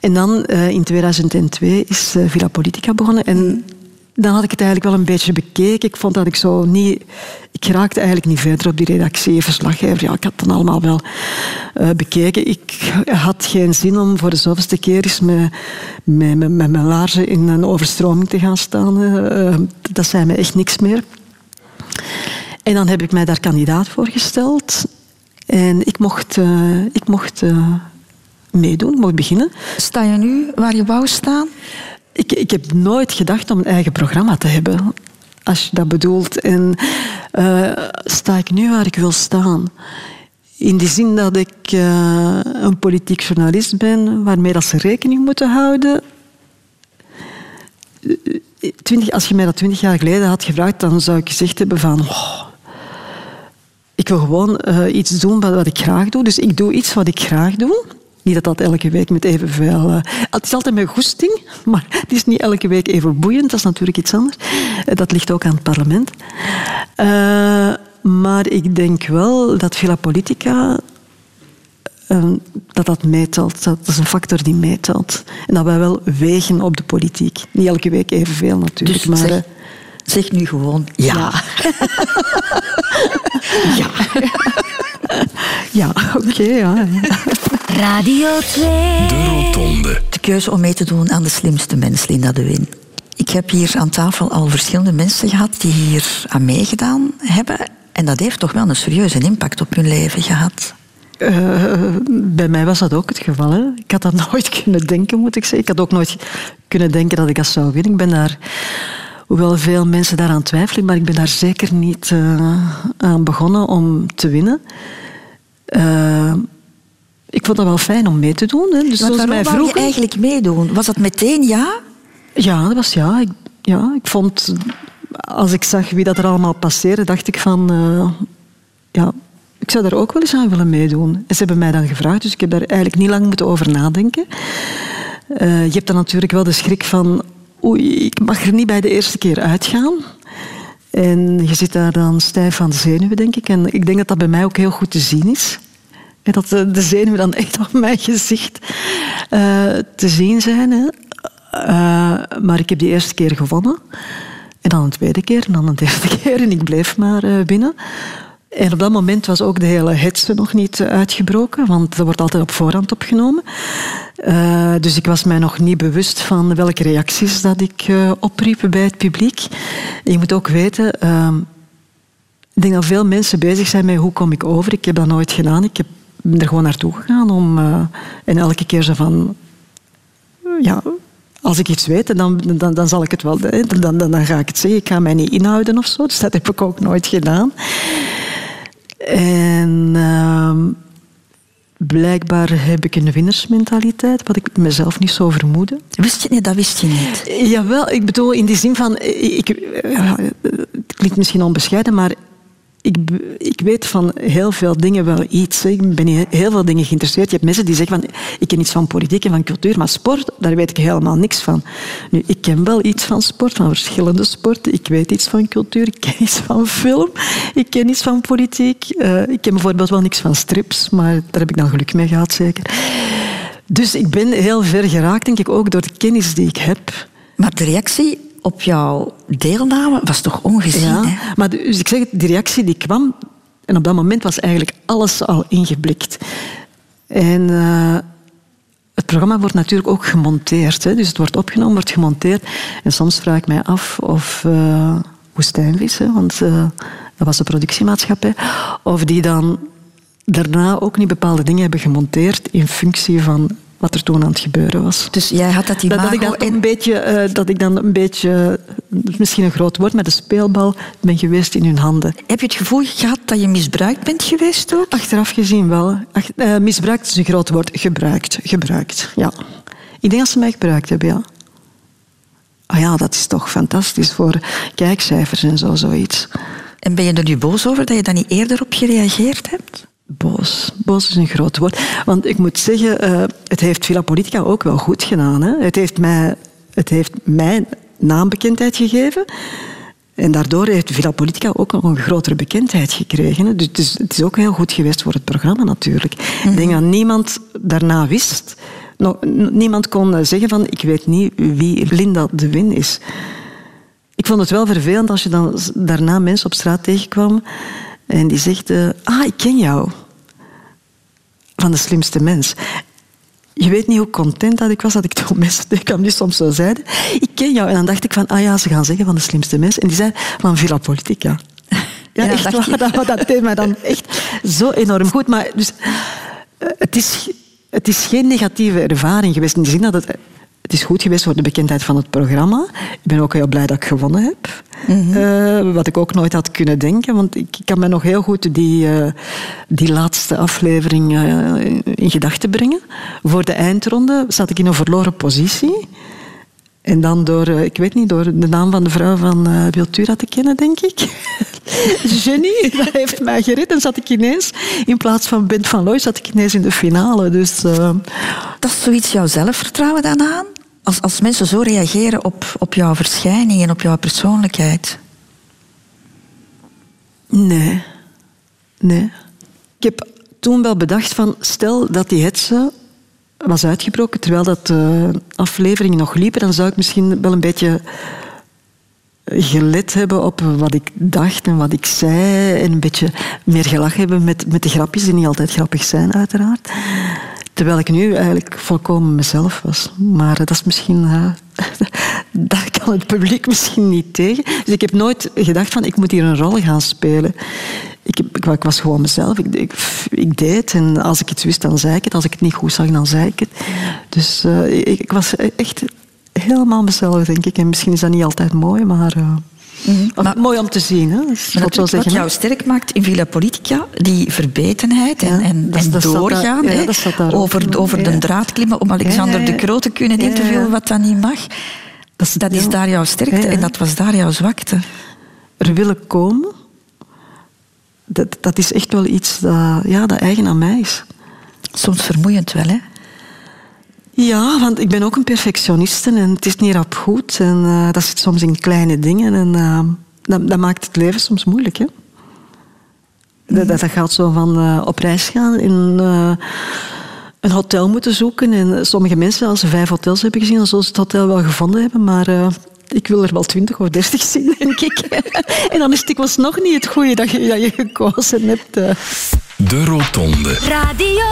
En dan in 2002 is Villa Politica begonnen. En dan had ik het eigenlijk wel een beetje bekeken. Ik vond dat ik zo niet... Ik raakte eigenlijk niet verder op die redactie, verslaggever. Ja, ik had dan allemaal wel uh, bekeken. Ik had geen zin om voor de zoveelste keer eens met, met, met, met mijn laarzen in een overstroming te gaan staan. Uh, dat zei me echt niks meer. En dan heb ik mij daar kandidaat voor gesteld. En ik mocht, uh, ik mocht meedoen, ik mocht beginnen. Sta je nu waar je wou staan? Ik, ik heb nooit gedacht om een eigen programma te hebben, als je dat bedoelt. En uh, sta ik nu waar ik wil staan? In die zin dat ik uh, een politiek journalist ben, waarmee dat ze rekening moeten houden. 20, als je mij dat twintig jaar geleden had gevraagd, dan zou ik gezegd hebben van... Oh, ik wil gewoon uh, iets doen wat ik graag doe. Dus ik doe iets wat ik graag doe. Niet dat dat elke week met evenveel... Uh, het is altijd met goesting, maar het is niet elke week even boeiend. Dat is natuurlijk iets anders. Uh, dat ligt ook aan het parlement. Uh, maar ik denk wel dat Villa Politica... dat dat meetelt. Dat is een factor die meetelt. En dat wij wel wegen op de politiek. Niet elke week evenveel natuurlijk. Dus maar, zeg, zeg nu gewoon ja. Ja, ja. ja oké. Okay, ja. Radio 2. De Rotonde. De keuze om mee te doen aan de slimste mens, Linda de Win. Ik heb hier aan tafel al verschillende mensen gehad die hier aan meegedaan hebben. En dat heeft toch wel een serieuze impact op hun leven gehad. Uh, bij mij was dat ook het geval. Hè. Ik had dat nooit kunnen denken, moet ik zeggen. Ik had ook nooit kunnen denken dat ik dat zou winnen. Ik ben daar, hoewel veel mensen daaraan twijfelen, maar ik ben daar zeker niet uh, aan begonnen om te winnen. Uh, ik vond dat wel fijn om mee te doen. Hè. Dus maar waarom mij vroeg... je eigenlijk meedoen? Was dat meteen ja? Ja, dat was ja. Ik, ja, ik vond... Als ik zag wie dat er allemaal passeerde, dacht ik van... Uh, ja, ik zou daar ook wel eens aan willen meedoen. En ze hebben mij dan gevraagd, dus ik heb daar eigenlijk niet lang moeten over nadenken. Uh, je hebt dan natuurlijk wel de schrik van... Oei, ik mag er niet bij de eerste keer uitgaan. En je zit daar dan stijf aan de zenuwen, denk ik. En ik denk dat dat bij mij ook heel goed te zien is dat de zenuwen dan echt op mijn gezicht uh, te zien zijn. Hè. Uh, maar ik heb die eerste keer gewonnen. En dan een tweede keer en dan een derde keer. En ik bleef maar uh, binnen. En op dat moment was ook de hele hetze nog niet uitgebroken, want dat wordt altijd op voorhand opgenomen. Uh, dus ik was mij nog niet bewust van welke reacties dat ik uh, opriep bij het publiek. En je moet ook weten, uh, ik denk dat veel mensen bezig zijn met hoe kom ik over. Ik heb dat nooit gedaan. Ik heb er gewoon naartoe gegaan om, en elke keer zo van, ja, als ik iets weet, dan, dan, dan zal ik het wel, dan, dan, dan ga ik het zeggen. Ik ga mij niet inhouden of zo, dus dat heb ik ook nooit gedaan. En uh, blijkbaar heb ik een winnersmentaliteit, wat ik mezelf niet zo vermoedde. Wist je niet? Dat wist je niet. Jawel, ik bedoel in die zin van, ik, ja, het klinkt misschien onbescheiden, maar ik, ik weet van heel veel dingen wel iets. Ik ben in heel veel dingen geïnteresseerd. Je hebt mensen die zeggen van ik ken iets van politiek en van cultuur, maar sport, daar weet ik helemaal niks van. Nu, ik ken wel iets van sport, van verschillende sporten. Ik weet iets van cultuur, ik ken iets van film, ik ken iets van politiek. Uh, ik ken bijvoorbeeld wel niks van strips, maar daar heb ik dan geluk mee gehad, zeker. Dus ik ben heel ver geraakt, denk ik, ook door de kennis die ik heb. Maar de reactie op jouw deelname was toch ongezien? Ja, hè? maar dus ik zeg het, die reactie die kwam, en op dat moment was eigenlijk alles al ingeblikt. En uh, het programma wordt natuurlijk ook gemonteerd. Hè? Dus het wordt opgenomen, wordt gemonteerd. En soms vraag ik mij af of uh, Woestijnvis, hè, want uh, dat was de productiemaatschappij, of die dan daarna ook niet bepaalde dingen hebben gemonteerd in functie van wat er toen aan het gebeuren was. Dus jij had dat imago... Dat, dat, ik, dan een beetje, uh, dat ik dan een beetje, misschien een groot woord, met een speelbal ben geweest in hun handen. Heb je het gevoel gehad dat je misbruikt bent geweest ook? Achteraf gezien wel. Ach, uh, misbruikt is een groot woord. Gebruikt, gebruikt, ja. Ik denk dat ze mij gebruikt hebben, ja. Ah ja, dat is toch fantastisch voor kijkcijfers en zo, zoiets. En ben je er nu boos over dat je daar niet eerder op gereageerd hebt? Boos. Boos is een groot woord. Want ik moet zeggen, uh, het heeft Villa Politica ook wel goed gedaan. Hè? Het, heeft mij, het heeft mij naambekendheid gegeven. En daardoor heeft Villa Politica ook nog een grotere bekendheid gekregen. Dus het is, het is, ook heel goed geweest voor het programma natuurlijk. Ik denk dat niemand daarna wist... Niemand kon zeggen van, ik weet niet wie Linda de Win is. Ik vond het wel vervelend als je dan daarna mensen op straat tegenkwam en die zegt, uh, ah, ik ken jou. Van de slimste mens. Je weet niet hoe content dat ik was dat ik toen mensen tegenkwam die soms zo zeiden, ik ken jou. En dan dacht ik van, ah ja, ze gaan zeggen van de slimste mens. En die zei van Villa Politica. Ja, ja echt waar, dat, dat deed mij dan echt zo enorm goed. Maar dus, uh, het, is, het is geen negatieve ervaring geweest in de zin dat het het is goed geweest voor de bekendheid van het programma. Ik ben ook heel blij dat ik gewonnen heb. Mm -hmm. uh, wat ik ook nooit had kunnen denken. Want ik, ik kan me nog heel goed die, uh, die laatste aflevering uh, in, in gedachten brengen. Voor de eindronde zat ik in een verloren positie. En dan door, ik weet niet, door de naam van de vrouw van uh, Wiltura te kennen, denk ik. Dat heeft mij gered. En zat ik ineens, in plaats van Bent van Looy, zat ik ineens in de finale. Dus, uh... Dat is zoiets jouw zelfvertrouwen dan aan? Als, als mensen zo reageren op, op jouw verschijning en op jouw persoonlijkheid? Nee. Nee. Ik heb toen wel bedacht van, stel dat die hetze was uitgebroken terwijl dat de afleveringen nog liepen, dan zou ik misschien wel een beetje gelet hebben op wat ik dacht en wat ik zei. En een beetje meer gelachen hebben met, met de grapjes, die niet altijd grappig zijn, uiteraard. Terwijl ik nu eigenlijk volkomen mezelf was. Maar dat is misschien... Uh, kan het publiek misschien niet tegen. Dus ik heb nooit gedacht van, ik moet hier een rol gaan spelen. Ik, heb, ik was gewoon mezelf. Ik, ik, ik, deed en als ik iets wist, dan zei ik het. Als ik het niet goed zag, dan zei ik het. Dus uh, ik, ik, was echt helemaal mezelf, denk ik. En misschien is dat niet altijd mooi, maar... Uh, Mm -hmm. maar, mooi om te zien. Hè? Dat wat zeggen, jou sterk maakt in Villa Politica, die verbetenheid en, ja, en, dat, en dat doorgaan. Daar, ja, hè, over over de draad klimmen om Alexander de Groot te kunnen interviewen, wat dan niet mag. Dat, dat is daar jouw sterkte en dat was daar jouw zwakte. Er willen komen, dat, dat is echt wel iets dat, ja, dat eigen aan mij is. Soms vermoeiend wel, hè? Ja, want ik ben ook een perfectioniste en het is niet rap goed. En uh, dat zit soms in kleine dingen en uh, dat, dat, maakt het leven soms moeilijk. Hè? Dat, dat, gaat zo van uh, op reis gaan in een hotel moeten zoeken. En sommige mensen, als ze vijf hotels hebben gezien, dan zullen ze het hotel wel gevonden hebben. Maar ik wil er wel twintig of dertig zien, denk ik. en dan is het dikwijls nog niet het goede dat je, dat je gekozen hebt. De Rotonde. Radio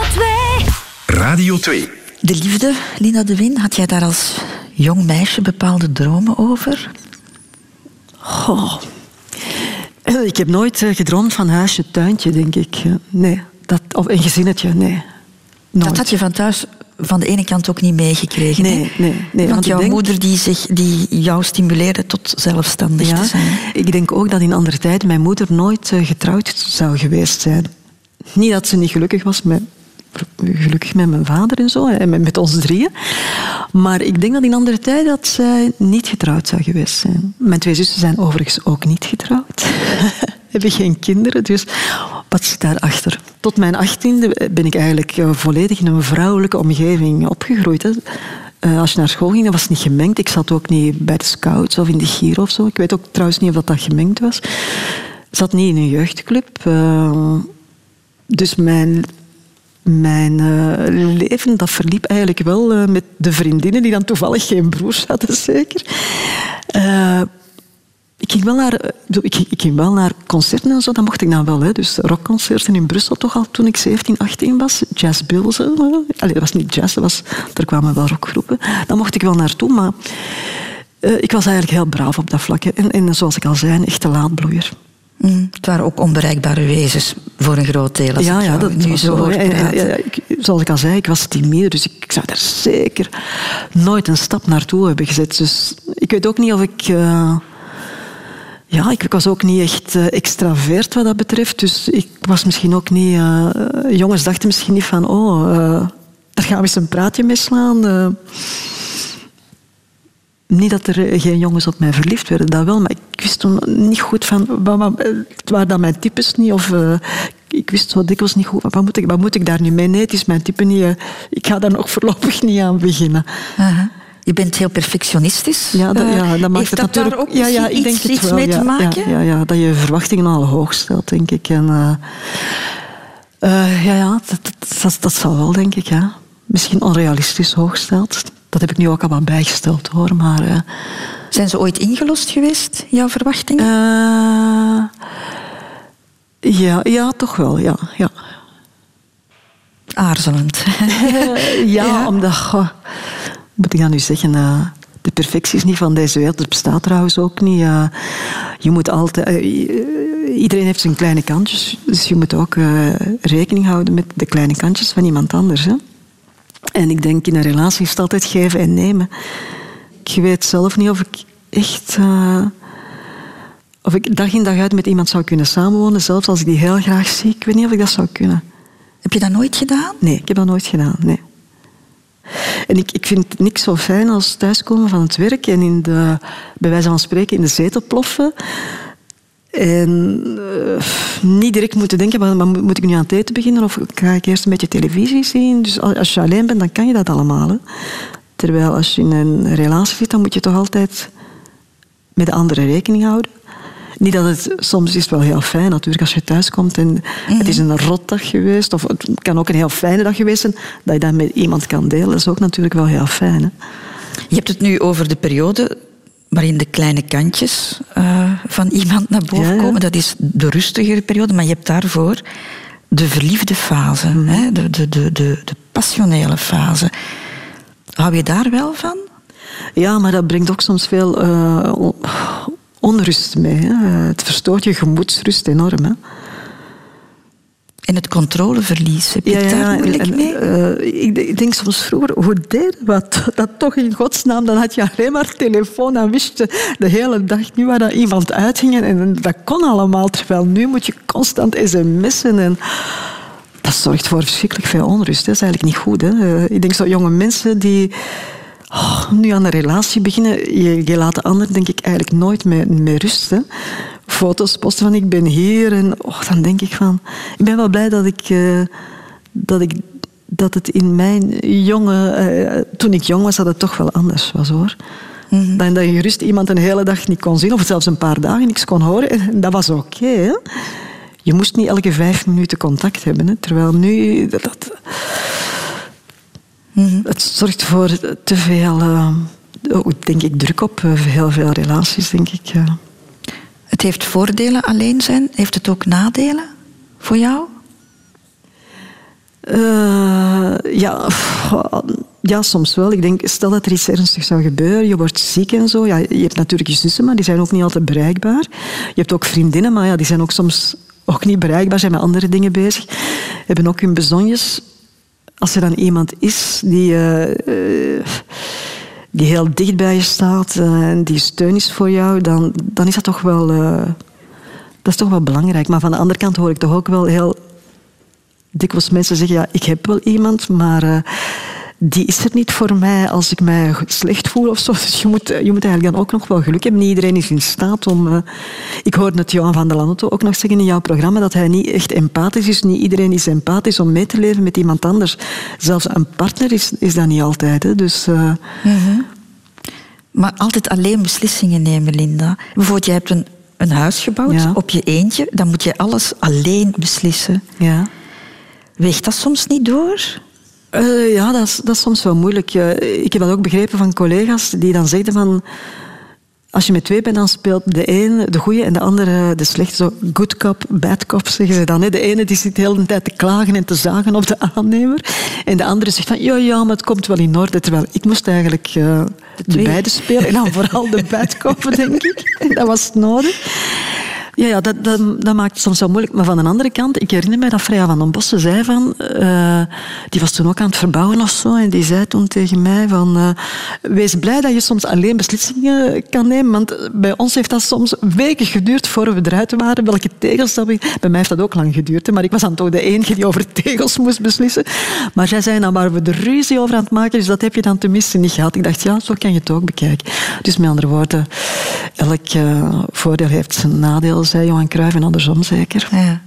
2. Radio 2. De liefde, Lina de Win, had jij daar als jong meisje bepaalde dromen over? Oh. Ik heb nooit gedroomd van huisje, tuintje, denk ik. Nee. Dat, of een gezinnetje, nee. Nooit. Dat had je van thuis van de ene kant ook niet meegekregen. Nee, nee, nee. Want, want jouw denk... moeder die, zich, die jou stimuleerde tot zelfstandig ja, te zijn. Ik denk ook dat in andere tijden mijn moeder nooit getrouwd zou geweest zijn. Niet dat ze niet gelukkig was met gelukkig met mijn vader en zo, en met ons drieën. Maar ik denk dat in andere tijden dat zij niet getrouwd zou geweest zijn. Mijn twee zussen zijn overigens ook niet getrouwd. Hebben geen kinderen, dus wat zit daarachter? Tot mijn achttiende ben ik eigenlijk volledig in een vrouwelijke omgeving opgegroeid. Hè. Uh, als je naar school ging, dat was niet gemengd. Ik zat ook niet bij de scouts of in de giro of zo. Ik weet ook trouwens niet of dat, gemengd was. Zat niet in een jeugdclub. Uh, dus mijn mijn uh, leven dat verliep eigenlijk wel uh, met de vriendinnen die dan toevallig geen broers hadden, zeker. Uh, ik ging, wel naar, ik, ging wel naar concerten en zo, dat mocht ik dan wel. Hè. Dus rockconcerten in Brussel toch al toen ik 17, 18 was. Jazz dat was niet jazz, dat was, er kwamen wel rockgroepen. Daar mocht ik wel naartoe, maar ik was eigenlijk heel braaf op dat vlak. En, en zoals ik al zei, een echte laadbloeier. Mm, het waren ook onbereikbare wezens voor een groot deel. Als ja, ja, dat nu zo hoort ja, ja, ik, Zoals ik al zei, ik was timide, dus ik, ik, zou daar zeker nooit een stap naartoe hebben gezet. Dus ik weet ook niet of ik... Uh, ja, ik, ik, was ook niet echt uh, extravert wat dat betreft. Dus ik was misschien ook niet... Uh, jongens dachten misschien niet van... Oh, daar gaan we eens een praatje mee slaan. Eh, niet dat er geen jongens op mij verliefd werden, dat wel, maar ik wist toen niet goed van, het waren dan mijn types niet, of uh, ik wist zo dikwijls niet goed, wat moet, ik, wat moet ik daar nu mee? Nee, het is mijn type niet, uh, ik ga daar nog voorlopig niet aan beginnen. -huh. Je bent heel perfectionistisch. Ja, dat, ja, dat maakt het dat natuurlijk ook ja, ja, ik iets, denk iets wel, mee te maken? Ja, ja, dat je verwachtingen al hoog stelt, denk ik. En, ja, ja dat, dat, dat, dat zal wel, denk ik, ja. Misschien onrealistisch hoog stelt. Dat heb ik nu ook al wat bijgesteld hoor. Maar, uh... Zijn ze ooit ingelost geweest, jouw verwachtingen? Uh... ja, ja, toch wel, ja. ja. Aarzelend. ja, ja, omdat, goh, moet ik dan nu zeggen, uh, de perfectie is niet van deze wereld. Het bestaat trouwens ook niet. je moet altijd. iedereen heeft zijn kleine kantjes, dus je moet ook rekening houden met de kleine kantjes van iemand anders. Hè? En ik denk in een relatie is het altijd geven en nemen. Ik weet zelf niet of ik echt. Uh, of ik dag in dag uit met iemand zou kunnen samenwonen, zelfs als ik die heel graag zie. Ik weet niet of ik dat zou kunnen. Heb je dat nooit gedaan? Nee, ik heb dat nooit gedaan. Nee. En ik, ik vind het niks zo fijn als thuiskomen van het werk en in de, bij wijze van spreken in de zetel ploffen. En uh, niet direct moeten denken, maar, maar, moet ik nu aan het eten beginnen of ga ik eerst een beetje televisie zien? Dus als je alleen bent, dan kan je dat allemaal. Hè? Terwijl als je in een relatie zit, dan moet je toch altijd met de andere rekening houden. Niet dat het soms is het wel heel fijn natuurlijk als je thuis komt en mm-hmm. het is een rotdag geweest of het kan ook een heel fijne dag geweest zijn dat je dat met iemand kan delen. Dat is ook natuurlijk wel heel fijn. Hè? Je hebt het nu over de periode waarin de kleine kantjes uh, van iemand naar boven ja, komen. Dat is de rustigere periode, maar je hebt daarvoor de verliefde fase, mm. hè? De, de, de, de, de passionele fase. Hou je daar wel van? Ja, maar dat brengt ook soms veel uh, onrust mee. Hè? Het verstoort je gemoedsrust enorm. Hè? En het controleverlies, heb je ja, daar ja, moeilijk en, mee? Uh, ik, ik, denk soms vroeger, hoe deed wat? Dat toch in godsnaam, dan had je alleen maar telefoon, dan wist je de hele dag niet waar dat iemand uitging. En dat kon allemaal, terwijl nu moet je constant sms'en en... Dat zorgt voor verschrikkelijk veel onrust. Dat is eigenlijk niet goed. Hè? Uh, ik denk zo jonge mensen die oh, nu aan een relatie beginnen, je, je laat de ander denk ik eigenlijk nooit meer, meer rust. Foto's posten van ik ben hier. En oh, dan denk ik van... Ik ben wel blij dat ik... Uh, dat ik dat het in mijn jonge... Uh, toen ik jong was, dat het toch wel anders was, hoor. Mm -hmm. Dan dat je gerust iemand een hele dag niet kon zien, of zelfs een paar dagen niks kon horen. En dat was oké, okay, Je moest niet elke vijf minuten contact hebben. Hè? Terwijl nu... Dat, dat mm -hmm. Het zorgt voor te veel... Uh, denk ik, druk op heel veel relaties, denk ik. Ja. Het heeft voordelen alleen zijn. Heeft het ook nadelen voor jou? Uh, ja, ja, soms wel. Ik denk, stel dat er iets ernstigs zou gebeuren, je wordt ziek en zo. Ja, je hebt natuurlijk je zussen, maar die zijn ook niet altijd bereikbaar. Je hebt ook vriendinnen, maar ja, die zijn ook soms ook niet bereikbaar, zijn met andere dingen bezig. Hebben ook hun bezonjes. Als er dan iemand is die... Uh, uh, die heel dicht bij je staat uh, en die steun is voor jou, dan, dan is dat toch wel, uh, dat is toch wel belangrijk. Maar van de andere kant hoor ik toch ook wel heel dikwijls mensen zeggen, ja, ik heb wel iemand, maar uh, die is er niet voor mij als ik mij slecht voel of zo. Dus je moet, je moet eigenlijk dan ook nog wel geluk hebben. Niet iedereen is in staat om... ik hoorde het Johan van der Lanotte ook nog zeggen in jouw programma dat hij niet echt empathisch is. Niet iedereen is empathisch om mee te leven met iemand anders. Zelfs een partner is, is dat niet altijd. Hè. Dus... Uh. Maar altijd alleen beslissingen nemen, Linda. Bijvoorbeeld, je hebt een, een huis gebouwd ja. op je eentje. Dan moet je alles alleen beslissen. Ja. Weegt dat soms niet door? Uh, ja, dat is, dat is soms wel moeilijk. Uh, ik heb dat ook begrepen van collega's die dan zeggen van... Als je met twee bent, dan speelt de ene de goede en de andere de slechte. Zo good cop, bad cop zeggen ze dan. Hè. De ene die zit de hele tijd te klagen en te zagen op de aannemer. En de andere zegt van, ja, ja, maar het komt wel in orde. Terwijl ik moest eigenlijk uh, de, de beide spelen. En dan vooral de bad cop, denk ik. Dat was nodig. Ja, ja dat, dat, dat, maakt het soms wel moeilijk. Maar van de andere kant, ik herinner me dat Freya van den Bossen zei van... Uh, die was toen ook aan het verbouwen of zo. En die zei toen tegen mij van... Uh, wees blij dat je soms alleen beslissingen kan nemen. Want bij ons heeft dat soms weken geduurd voor we eruit waren. Welke tegels dat we... Bij mij heeft dat ook lang geduurd. Maar ik was dan toch de enige die over tegels moest beslissen. Maar zij zei, nou, waar we de ruzie over aan het maken is, dat heb je dan tenminste niet gehad. Ik dacht, ja, zo kan je het ook bekijken. Dus met andere woorden, elk uh, voordeel heeft zijn nadeel zei Johan Cruijff en andersom zeker. Ja.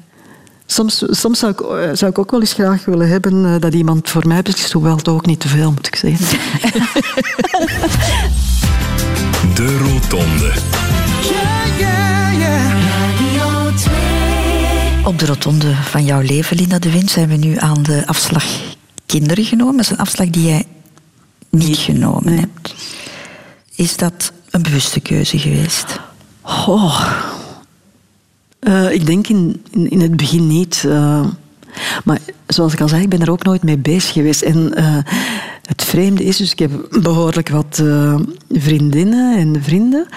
Soms, soms zou, ik, eh, zou ik ook wel eens graag willen hebben eh, dat iemand voor mij beslist, hoewel het ook niet te veel, moet ik zeggen. De Rotonde. Op de rotonde van jouw leven, Linda de Wind, zijn we nu aan de afslag kinderen genomen. Dat is een afslag die jij niet genomen hebt. Is dat een bewuste keuze geweest? Oh, uh, ik denk in, in, in, het begin niet. Uh, maar zoals ik al zei, ik ben er ook nooit mee bezig geweest. En uh, het vreemde is, dus ik heb behoorlijk wat vriendinnen en vrienden.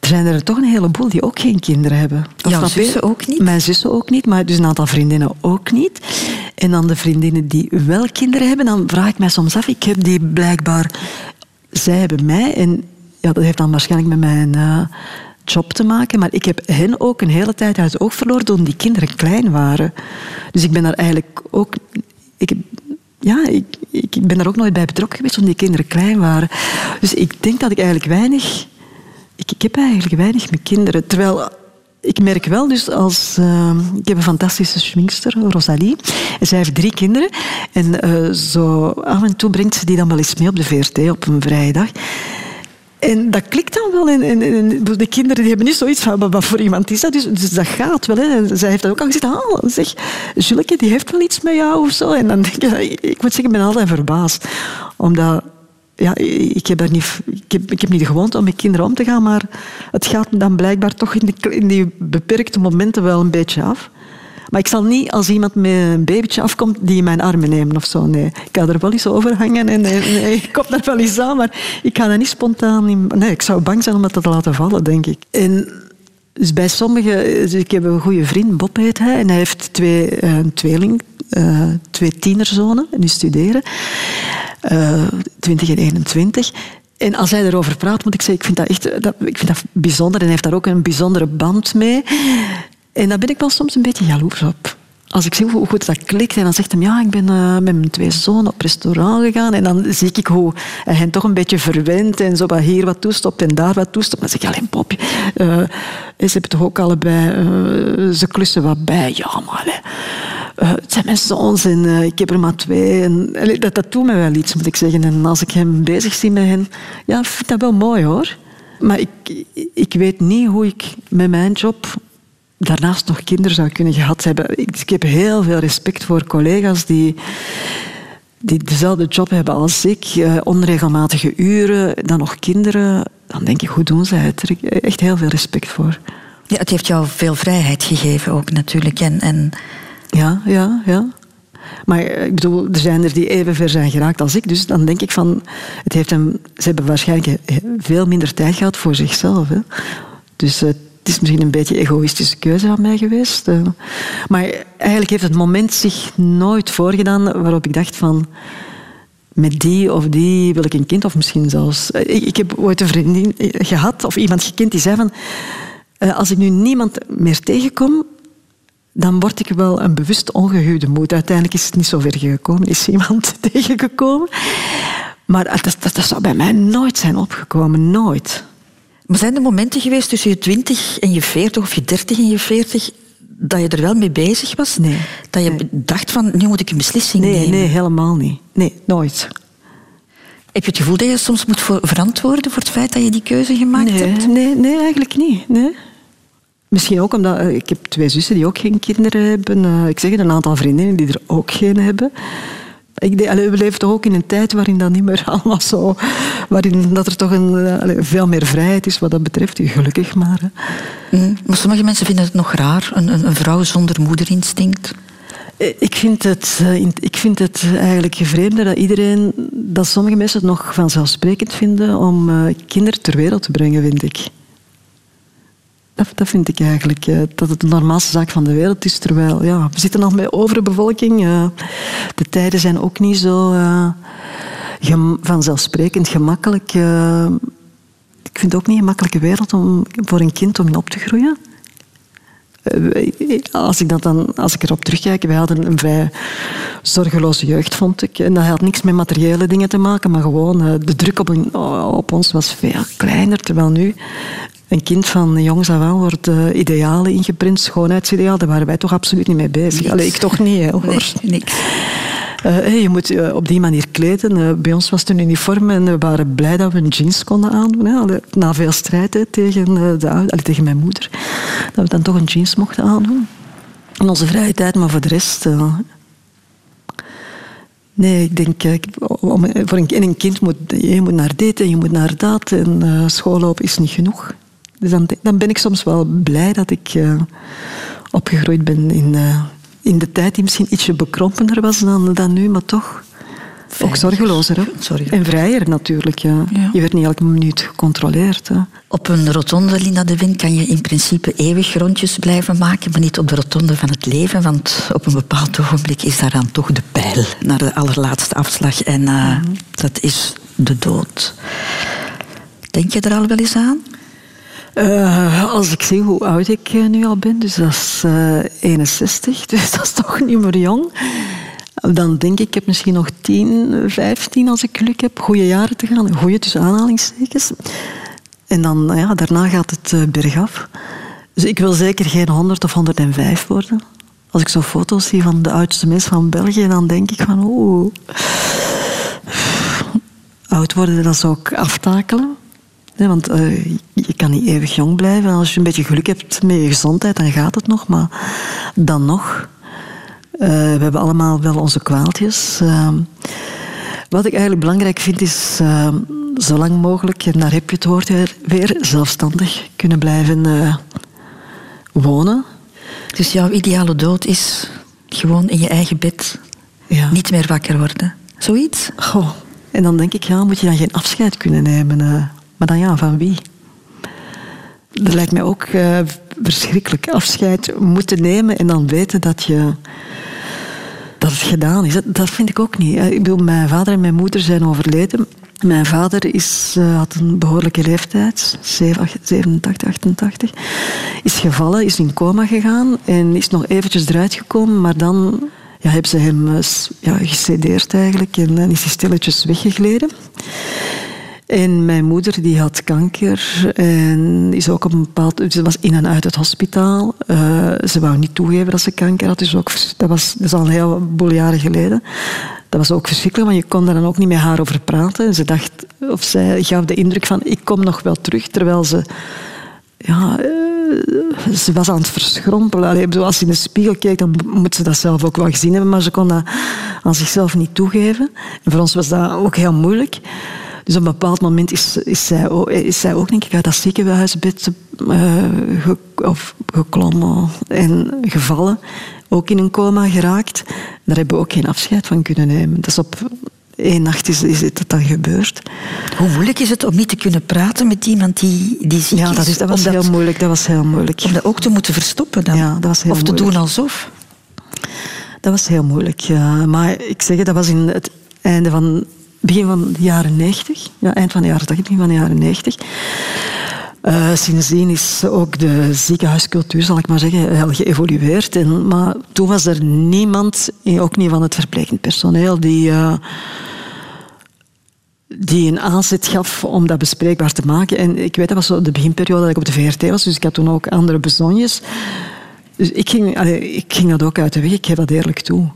Er zijn er toch een heleboel die ook geen kinderen hebben. Jouw zussen ook niet? Mijn zussen ook niet, maar dus een aantal vriendinnen ook niet. En dan de vriendinnen die wel kinderen hebben, dan vraag ik mij soms af, ik heb die blijkbaar... Zij hebben mij en ja, dat heeft dan waarschijnlijk met mijn job te maken. Maar ik heb hen ook een hele tijd uit het oog verloren toen die kinderen klein waren. Dus ik ben daar eigenlijk ook... Ik, ja, ik, ik ben daar ook nooit bij betrokken geweest toen die kinderen klein waren. Dus ik denk dat ik eigenlijk weinig... Ik, ik heb eigenlijk weinig met kinderen. Terwijl ik merk wel, dus als, uh, ik heb een fantastische schminkster, Rosalie. Zij heeft drie kinderen. En uh, zo af en toe brengt ze die dan wel eens mee op de VRT op een vrijdag. En dat klikt dan wel. En, en, en, de kinderen die hebben niet zoiets van, wat voor iemand is dat? Dus, dus dat gaat wel. Hè. En zij heeft dat ook al gezegd. Ah, zeg, die heeft wel iets met jou of zo. En dan denk ik, ik moet zeggen, ik ben altijd verbaasd. Omdat, ja, ik heb, er niet, ik, heb, ik heb niet de om met kinderen om te gaan, maar het gaat dan blijkbaar toch in die, in die beperkte momenten wel een beetje af. Maar ik zal niet als iemand met een babytje afkomt die in mijn armen nemen of zo. Nee, ik ga er wel eens over hangen en, ik kom daar wel eens aan, maar ik ga dat niet spontaan in... Nee, ik zou bang zijn om dat te laten vallen, denk ik. En dus bij sommigen... Dus ik heb een goede vriend, Bob heet hij, en hij heeft twee, een tweeling, uh, twee tienerzonen, en die studeren. Uh, 20 en 21. En als hij erover praat, moet ik zeggen, ik vind dat echt dat, ik vind dat bijzonder. En hij heeft daar ook een bijzondere band mee. En daar ben ik wel soms een beetje jaloers op. Als ik zie hoe goed dat klikt en dan zegt hij, ja, ik ben uh, met mijn twee zonen op restaurant gegaan en dan zie ik hoe hij hen toch een beetje verwend en zo wat hier wat toestopt en daar wat toestopt. Dan zeg ik, alleen popje, uh, ze hebben toch ook allebei, ze klussen wat bij. Ja, maar het zijn mijn zoons en ik heb er maar twee. En, dat, dat doet me wel iets, moet ik zeggen. En als ik hem bezig zie met hen, ja, vind dat wel mooi hoor. Maar ik, ik weet niet hoe ik met mijn job daarnaast nog kinderen zou kunnen gehad hebben. Ik, heb heel veel respect voor collega's die, die dezelfde job hebben als ik, eh, onregelmatige uren, dan nog kinderen. Dan denk ik, hoe doen ze het? Er echt heel veel respect voor. Ja, het heeft jou veel vrijheid gegeven ook natuurlijk. En, en... Ja, ja, ja. Maar eh, ik bedoel, er zijn er die even ver zijn geraakt als ik. Dus dan denk ik van, het heeft hem, ze hebben waarschijnlijk veel minder tijd gehad voor zichzelf. Hè. Dus het het is misschien een beetje een egoïstische keuze van mij geweest. Eh. Maar eigenlijk heeft het moment zich nooit voorgedaan waarop ik dacht van met die of die wil ik een kind, of misschien zelfs... Eh, ik, heb ooit een vriendin gehad, of iemand gekend, die zei van... Eh, als ik nu niemand meer tegenkom, dan word ik wel een bewust ongehuwde moed. Uiteindelijk is het niet zo ver gekomen, is iemand tegengekomen. Maar dat, dat, dat zou bij mij nooit zijn opgekomen, nooit. Maar zijn er momenten geweest tussen je 20 en je 40 of je 30 en je 40 dat je er wel mee bezig was? Nee. Dat je dacht van, nu moet ik een beslissing nee, nemen? Nee, helemaal niet. Nee, nooit. Heb je het gevoel dat je soms moet verantwoorden voor het feit dat je die keuze gemaakt nee, hebt? Nee, nee, eigenlijk niet. Nee. Misschien ook omdat eh, ik heb twee zussen die ook geen kinderen hebben. Uh, ik zeg een aantal vriendinnen die er ook geen hebben. Ik denk, we leven toch ook in een tijd waarin dat niet meer allemaal zo... Waarin dat er toch een, eh, veel meer vrijheid is wat dat betreft. Gelukkig maar. Mm, maar sommige mensen vinden het nog raar. Een, een, een vrouw zonder moederinstinct. Eh, ik vind, het, eh, ik vind het eigenlijk vreemder dat iedereen... Dat sommige mensen het nog vanzelfsprekend vinden om kinderen ter wereld te brengen, vind ik. Dat, dat vind ik eigenlijk. eh, dat het de normaalste zaak van de wereld is. Terwijl, ja, we zitten nog met overbevolking. eh, de tijden zijn ook niet zo eh, vanzelfsprekend gemakkelijk. ik vind het ook niet een makkelijke wereld om, voor een kind om op te groeien. Als ik, dat dan, als ik erop terugkijk, wij hadden een vrij zorgeloze jeugd, vond ik. En dat had niks met materiële dingen te maken, maar gewoon eh, de druk op, een- op ons was veel kleiner. Terwijl nu een kind van jongs af aan wordt eh, idealen ingeprint, schoonheidsideaal. Daar waren wij toch absoluut niet mee bezig. Allee, ik toch niet, hè, hoor. Nee, niks. Eh, hey, je moet je op die manier kleden. Bij ons was het een uniform en we waren blij dat we een jeans konden aandoen. Hè. Na veel strijd hè, tegen, de, tegen mijn moeder. Dat we dan toch een jeans mochten aandoen. In onze vrije tijd, maar voor de rest... eh, nee, ik denk... eh, om, voor een, en een kind moet je moet naar dit en je moet naar dat. En eh schoollopen is niet genoeg. Dus dan, dan ben ik soms wel blij dat ik opgegroeid ben in, in de tijd die misschien ietsje bekrompener was dan, dan nu, maar toch ook zorgelozer. Hè? En vrijer natuurlijk. Ja. Ja. Je werd niet elke minuut gecontroleerd. Hè. Op een rotonde, Linda de Win, kan je in principe eeuwig rondjes blijven maken, maar niet op de rotonde van het leven, want op een bepaald ogenblik is daar dan toch de pijl naar de allerlaatste afslag en eh, dat is de dood. Denk je er al wel eens aan? Eh, als ik zie hoe oud ik eh, nu al ben, dus dat is eh, 61, dus dat is toch niet meer jong. Dan denk ik, ik heb misschien nog 10, 15 als ik geluk heb, goede jaren te gaan. Goede tussen aanhalingstekens. En dan, ja, daarna gaat het eh, bergaf. Dus ik wil zeker geen 100 of 105 worden. Als ik zo foto's zie van de oudste mensen van België, dan denk ik van, oeh, oud worden, dat zou ik aftakelen. Nee, want eh, je kan niet eeuwig jong blijven. Als je een beetje geluk hebt met je gezondheid, dan gaat het nog. Maar dan nog. Eh, we hebben allemaal wel onze kwaaltjes. Eh, wat ik eigenlijk belangrijk vind, is eh, zo lang mogelijk, en daar heb je het woord weer, weer zelfstandig kunnen blijven eh, wonen. Dus jouw ideale dood is gewoon in je eigen bed, Ja. niet meer wakker worden. Zoiets? Goh. En dan denk ik, ja, moet je dan geen afscheid kunnen nemen? eh, maar dan ja, van wie? Dat lijkt mij ook eh, verschrikkelijk. Afscheid moeten nemen en dan weten dat je dat het gedaan is. Dat, vind ik ook niet. Eh, Ik bedoel, mijn vader en mijn moeder zijn overleden. Mijn vader is, eh, had een behoorlijke leeftijd, 87, 88. Is gevallen, is in coma gegaan en is nog eventjes eruit gekomen, maar dan ja, hebben ze hem ja, gesedeerd eigenlijk en dan is hij stilletjes weggegleden. En mijn moeder die had kanker en is ook op een bepaald... Ze was in en uit het hospitaal. Eh, ze wou niet toegeven dat ze kanker had. Dus ook, dat, was, dat is al een heleboel jaren geleden. Dat was ook verschrikkelijk, want je kon daar dan ook niet met haar over praten. En ze dacht, of zij gaf de indruk van, ik kom nog wel terug. Terwijl ze... Ja, eh, ze was aan het verschrompelen. Allee, als ze in de spiegel keek, dan moet ze dat zelf ook wel gezien hebben. Maar ze kon dat aan zichzelf niet toegeven. En voor ons was dat ook heel moeilijk. Dus op een bepaald moment is, is, zij, ook, is zij ook, denk ik, uit dat ziekenhuisbed ge- of geklommen en gevallen. Ook in een coma geraakt. Daar hebben we ook geen afscheid van kunnen nemen. Dus op één nacht is, is dit dan gebeurd. Hoe moeilijk is het om niet te kunnen praten met iemand die, die ziek Ja, dat, is, dat was heel moeilijk. Dat was heel moeilijk. Om dat ook te moeten verstoppen dan? Ja, dat was heel of te doen alsof? Dat was heel moeilijk. Ja. Maar ik zeg dat was in het einde van begin van de jaren 90. Ja, eind van de jaren 80, begin van de jaren 90. Eh, sindsdien is ook de ziekenhuiscultuur, zal ik maar zeggen, heel geëvolueerd. En, maar toen was er niemand, eh, ook niet van het verplegend personeel, die, eh, die een aanzet gaf om dat bespreekbaar te maken. En ik weet, dat was zo de beginperiode dat ik op de VRT was, dus ik had toen ook andere bezonjes. Dus ik ging, ik ging dat ook uit de weg, ik geef dat eerlijk toe.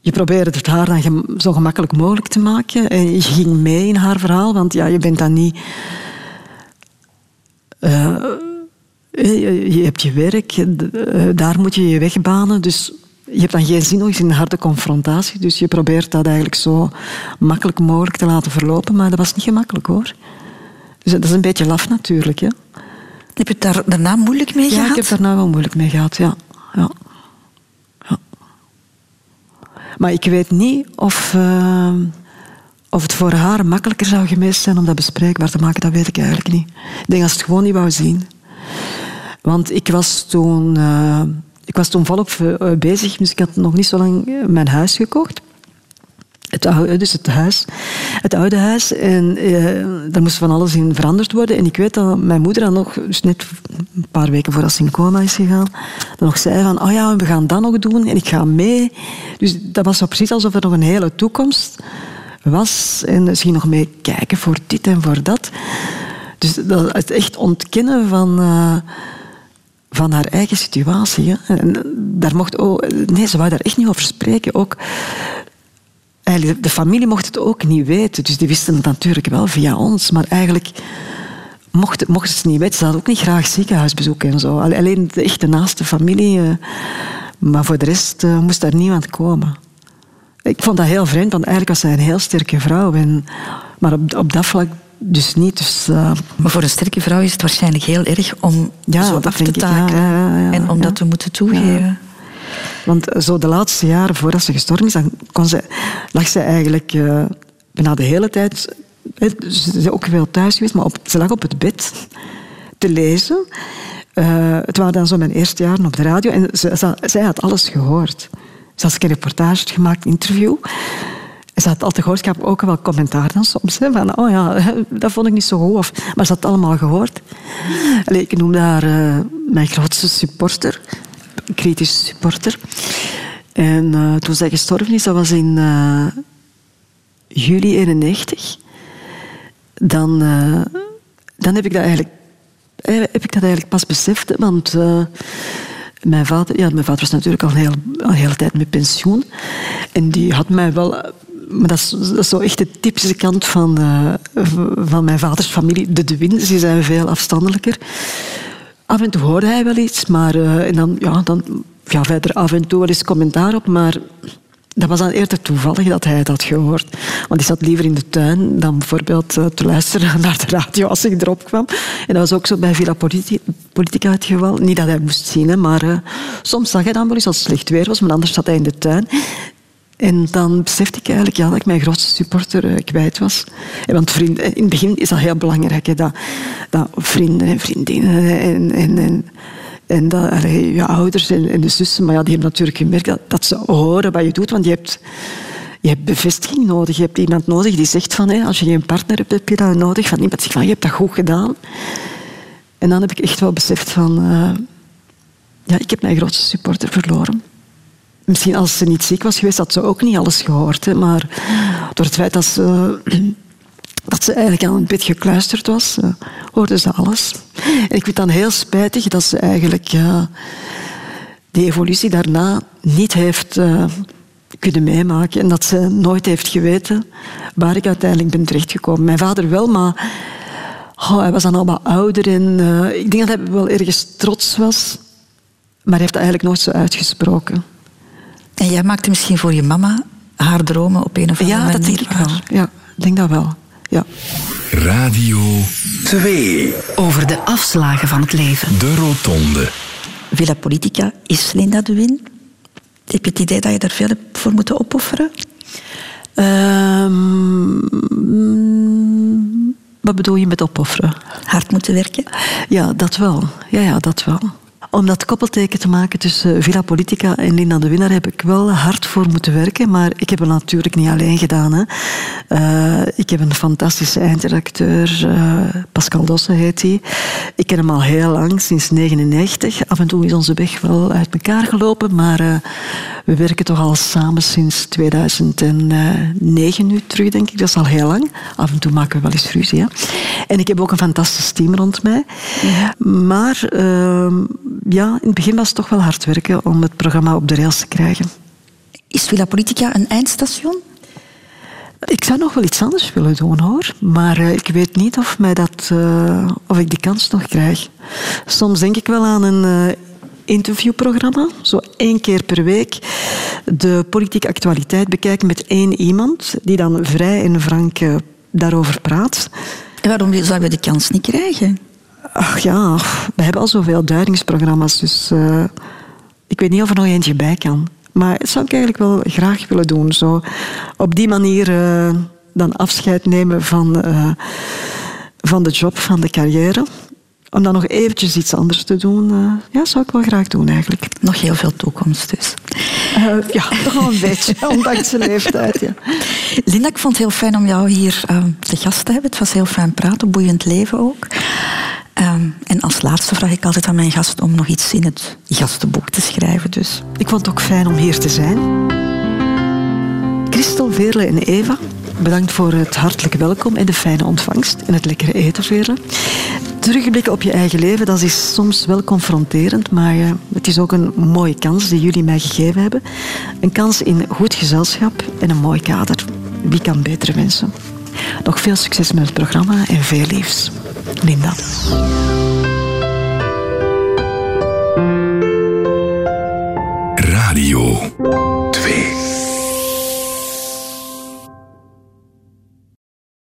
Je probeerde het haar dan zo gemakkelijk mogelijk te maken. En je ging mee in haar verhaal, want ja, je bent dan niet... eh, je, je hebt je werk, eh, daar moet je je weg banen. Dus je hebt dan geen zin nog in een harde confrontatie. Dus je probeert dat eigenlijk zo makkelijk mogelijk te laten verlopen. Maar dat was niet gemakkelijk, hoor. Dus dat is een beetje laf natuurlijk, hè. Heb je het daar daarna moeilijk mee Ja, gehad? ik heb daar nou wel moeilijk mee gehad, ja. ja. ja. Maar ik weet niet of, eh, of het voor haar makkelijker zou geweest zijn om dat bespreekbaar te maken. Dat weet ik eigenlijk niet. Ik denk dat ze het gewoon niet wou zien. Want ik was toen, uh, ik was toen volop uh, bezig, dus ik had nog niet zo lang mijn huis gekocht. Het oude, dus het huis, het oude huis. En uh, daar moest van alles in veranderd worden. En ik weet dat mijn moeder dan nog, dus net een paar weken voordat ze in coma is gegaan, nog zei van, oh ja, we gaan dat nog doen en ik ga mee. Dus dat was zo precies alsof er nog een hele toekomst was. En ze ging nog mee kijken voor dit en voor dat. Dus dat, het echt ontkennen van... Uh, van haar eigen situatie. Hè. En daar mocht ook, nee, ze wou daar echt niet over spreken. Ook Eigenlijk, de familie mocht het ook niet weten. Dus die wisten het natuurlijk wel via ons. Maar eigenlijk mochten mocht ze het niet weten. Ze hadden ook niet graag ziekenhuisbezoek en zo. Alleen de echte naaste familie. Uh, maar voor de rest uh, moest daar niemand komen. Ik vond dat heel vreemd, want eigenlijk was zij een heel sterke vrouw. En, maar op, op dat vlak dus niet. Dus, uh, maar voor een sterke vrouw is het waarschijnlijk heel erg om ja, zo af te taken. Ja, ja, en om dat te moeten toegeven. Want zo de laatste jaren voordat ze gestorven is, dan kon ze, lag ze eigenlijk uh, bijna de hele tijd... Ze is ook veel thuis geweest, maar op, ze lag op het bed te lezen. Uh, het waren dan zo mijn eerste jaren op de radio en zij had alles gehoord. Ze had een reportage gemaakt, interview. Ze had altijd gehoord, ik heb ook wel commentaar dan soms. Van, oh ja, dat vond ik niet zo goed. Of, maar ze had het allemaal gehoord. Ik noemde haar uh, mijn grootste supporter kritisch supporter. En uh, toen zij gestorven is, dat was in uh, juli 91, dan, uh, dan heb ik dat eigenlijk, heb ik dat eigenlijk pas beseft. Want mijn vader, ja, mijn vader was natuurlijk al heel, al hele tijd met pensioen. En die had mij wel maar dat is, zo echt de typische kant van, van mijn vaders familie. De De ze zijn veel afstandelijker. Af en toe hoorde hij wel iets, maar uh, en dan, ja, dan ja, verder af en toe wel eens commentaar op, maar dat was dan eerder toevallig dat hij het had gehoord. Want hij zat liever in de tuin dan bijvoorbeeld uh, te luisteren naar de radio als ik erop kwam. En dat was ook zo bij Villa Politica het geval. Niet dat hij moest zien, maar uh, soms zag hij dan wel eens als het slecht weer was, maar anders zat hij in de tuin. En dan besefte ik eigenlijk ja, dat ik mijn grootste supporter uh, kwijt was. Want vrienden, in het begin is dat heel belangrijk, hè, dat, dat vrienden en vriendinnen en, en, en, en dat, je ouders en, en, de zussen, maar ja, die hebben natuurlijk gemerkt dat, dat ze horen wat je doet, want je hebt, je hebt bevestiging nodig. Je hebt iemand nodig die zegt van, hè, als je geen partner hebt, heb je dat nodig. Van iemand zegt van, je hebt dat goed gedaan. En dan heb ik echt wel beseft van, uh, ja, ik heb mijn grootste supporter verloren. Misschien als ze niet ziek was geweest, had ze ook niet alles gehoord. Hè, maar door het feit dat ze, dat eigenlijk aan het bed gekluisterd was, uh, hoorde ze alles. En ik vind dan heel spijtig dat ze eigenlijk die evolutie daarna niet heeft uh, kunnen meemaken. En dat ze nooit heeft geweten waar ik uiteindelijk ben terechtgekomen. Mijn vader wel, maar oh, hij was dan al wat ouder. En ik denk dat hij wel ergens trots was. Maar hij heeft eigenlijk nooit zo uitgesproken. En jij maakte misschien voor je mama haar dromen op een of andere ja, manier dat denk ik wel. Ja, ik denk dat wel. Ja. Radio 2. Over de afslagen van het leven. De Rotonde. Villa Politica is Linda de Win. Heb je het idee dat je daar veel hebt voor moeten opofferen? Um, wat bedoel je met opofferen? Hard moeten werken? Ja, dat wel. Ja, ja, dat wel om dat koppelteken te maken tussen Villa Politica en Linda de Winnaar heb ik wel hard voor moeten werken, maar ik heb het natuurlijk niet alleen gedaan. Hè. Uh, ik heb een fantastische eindredacteur, uh, Pascal Dosse heet hij. Ik ken hem al heel lang, sinds 1999. Af en toe is onze weg wel uit elkaar gelopen, maar we werken toch al samen sinds 2009 nu terug, denk ik. Dat is al heel lang. Af en toe maken we wel eens ruzie. Hè. En ik heb ook een fantastisch team rond mij. Ja. Maar ehm, ja, in het begin was het toch wel hard werken om het programma op de rails te krijgen. Is Villa Politica een eindstation? Ik zou nog wel iets anders willen doen hoor. Maar uh, ik weet niet of, mij dat, uh, of ik die kans nog krijg. Soms denk ik wel aan een uh, interviewprogramma. Zo één keer per week de politieke actualiteit bekijken met één iemand. Die dan vrij en frank daarover praat. En waarom zouden we de kans niet krijgen? Ach ja, we hebben al zoveel duidingsprogramma's, dus uh, ik weet niet of er nog eentje bij kan. Maar dat zou ik eigenlijk wel graag willen doen. Zo op die manier uh, dan afscheid nemen van, uh, van de job, van de carrière. Om dan nog eventjes iets anders te doen, uh, ja, zou ik wel graag doen eigenlijk. Nog heel veel toekomst dus. Uh, ja, toch wel een beetje, ondanks de leeftijd. Ja. Linda, ik vond het heel fijn om jou hier uh, te gast te hebben. Het was heel fijn praten, boeiend leven ook. Um, en als laatste vraag ik altijd aan mijn gast om nog iets in het gastenboek te schrijven. Dus. Ik vond het ook fijn om hier te zijn. Christel, Veerle en Eva, bedankt voor het hartelijk welkom en de fijne ontvangst en het lekkere eten, Terugblikken op je eigen leven, dat is soms wel confronterend, maar eh, het is ook een mooie kans die jullie mij gegeven hebben. Een kans in goed gezelschap en een mooi kader. Wie kan betere mensen? Nog veel succes met het programma en veel liefs. Linda. Radio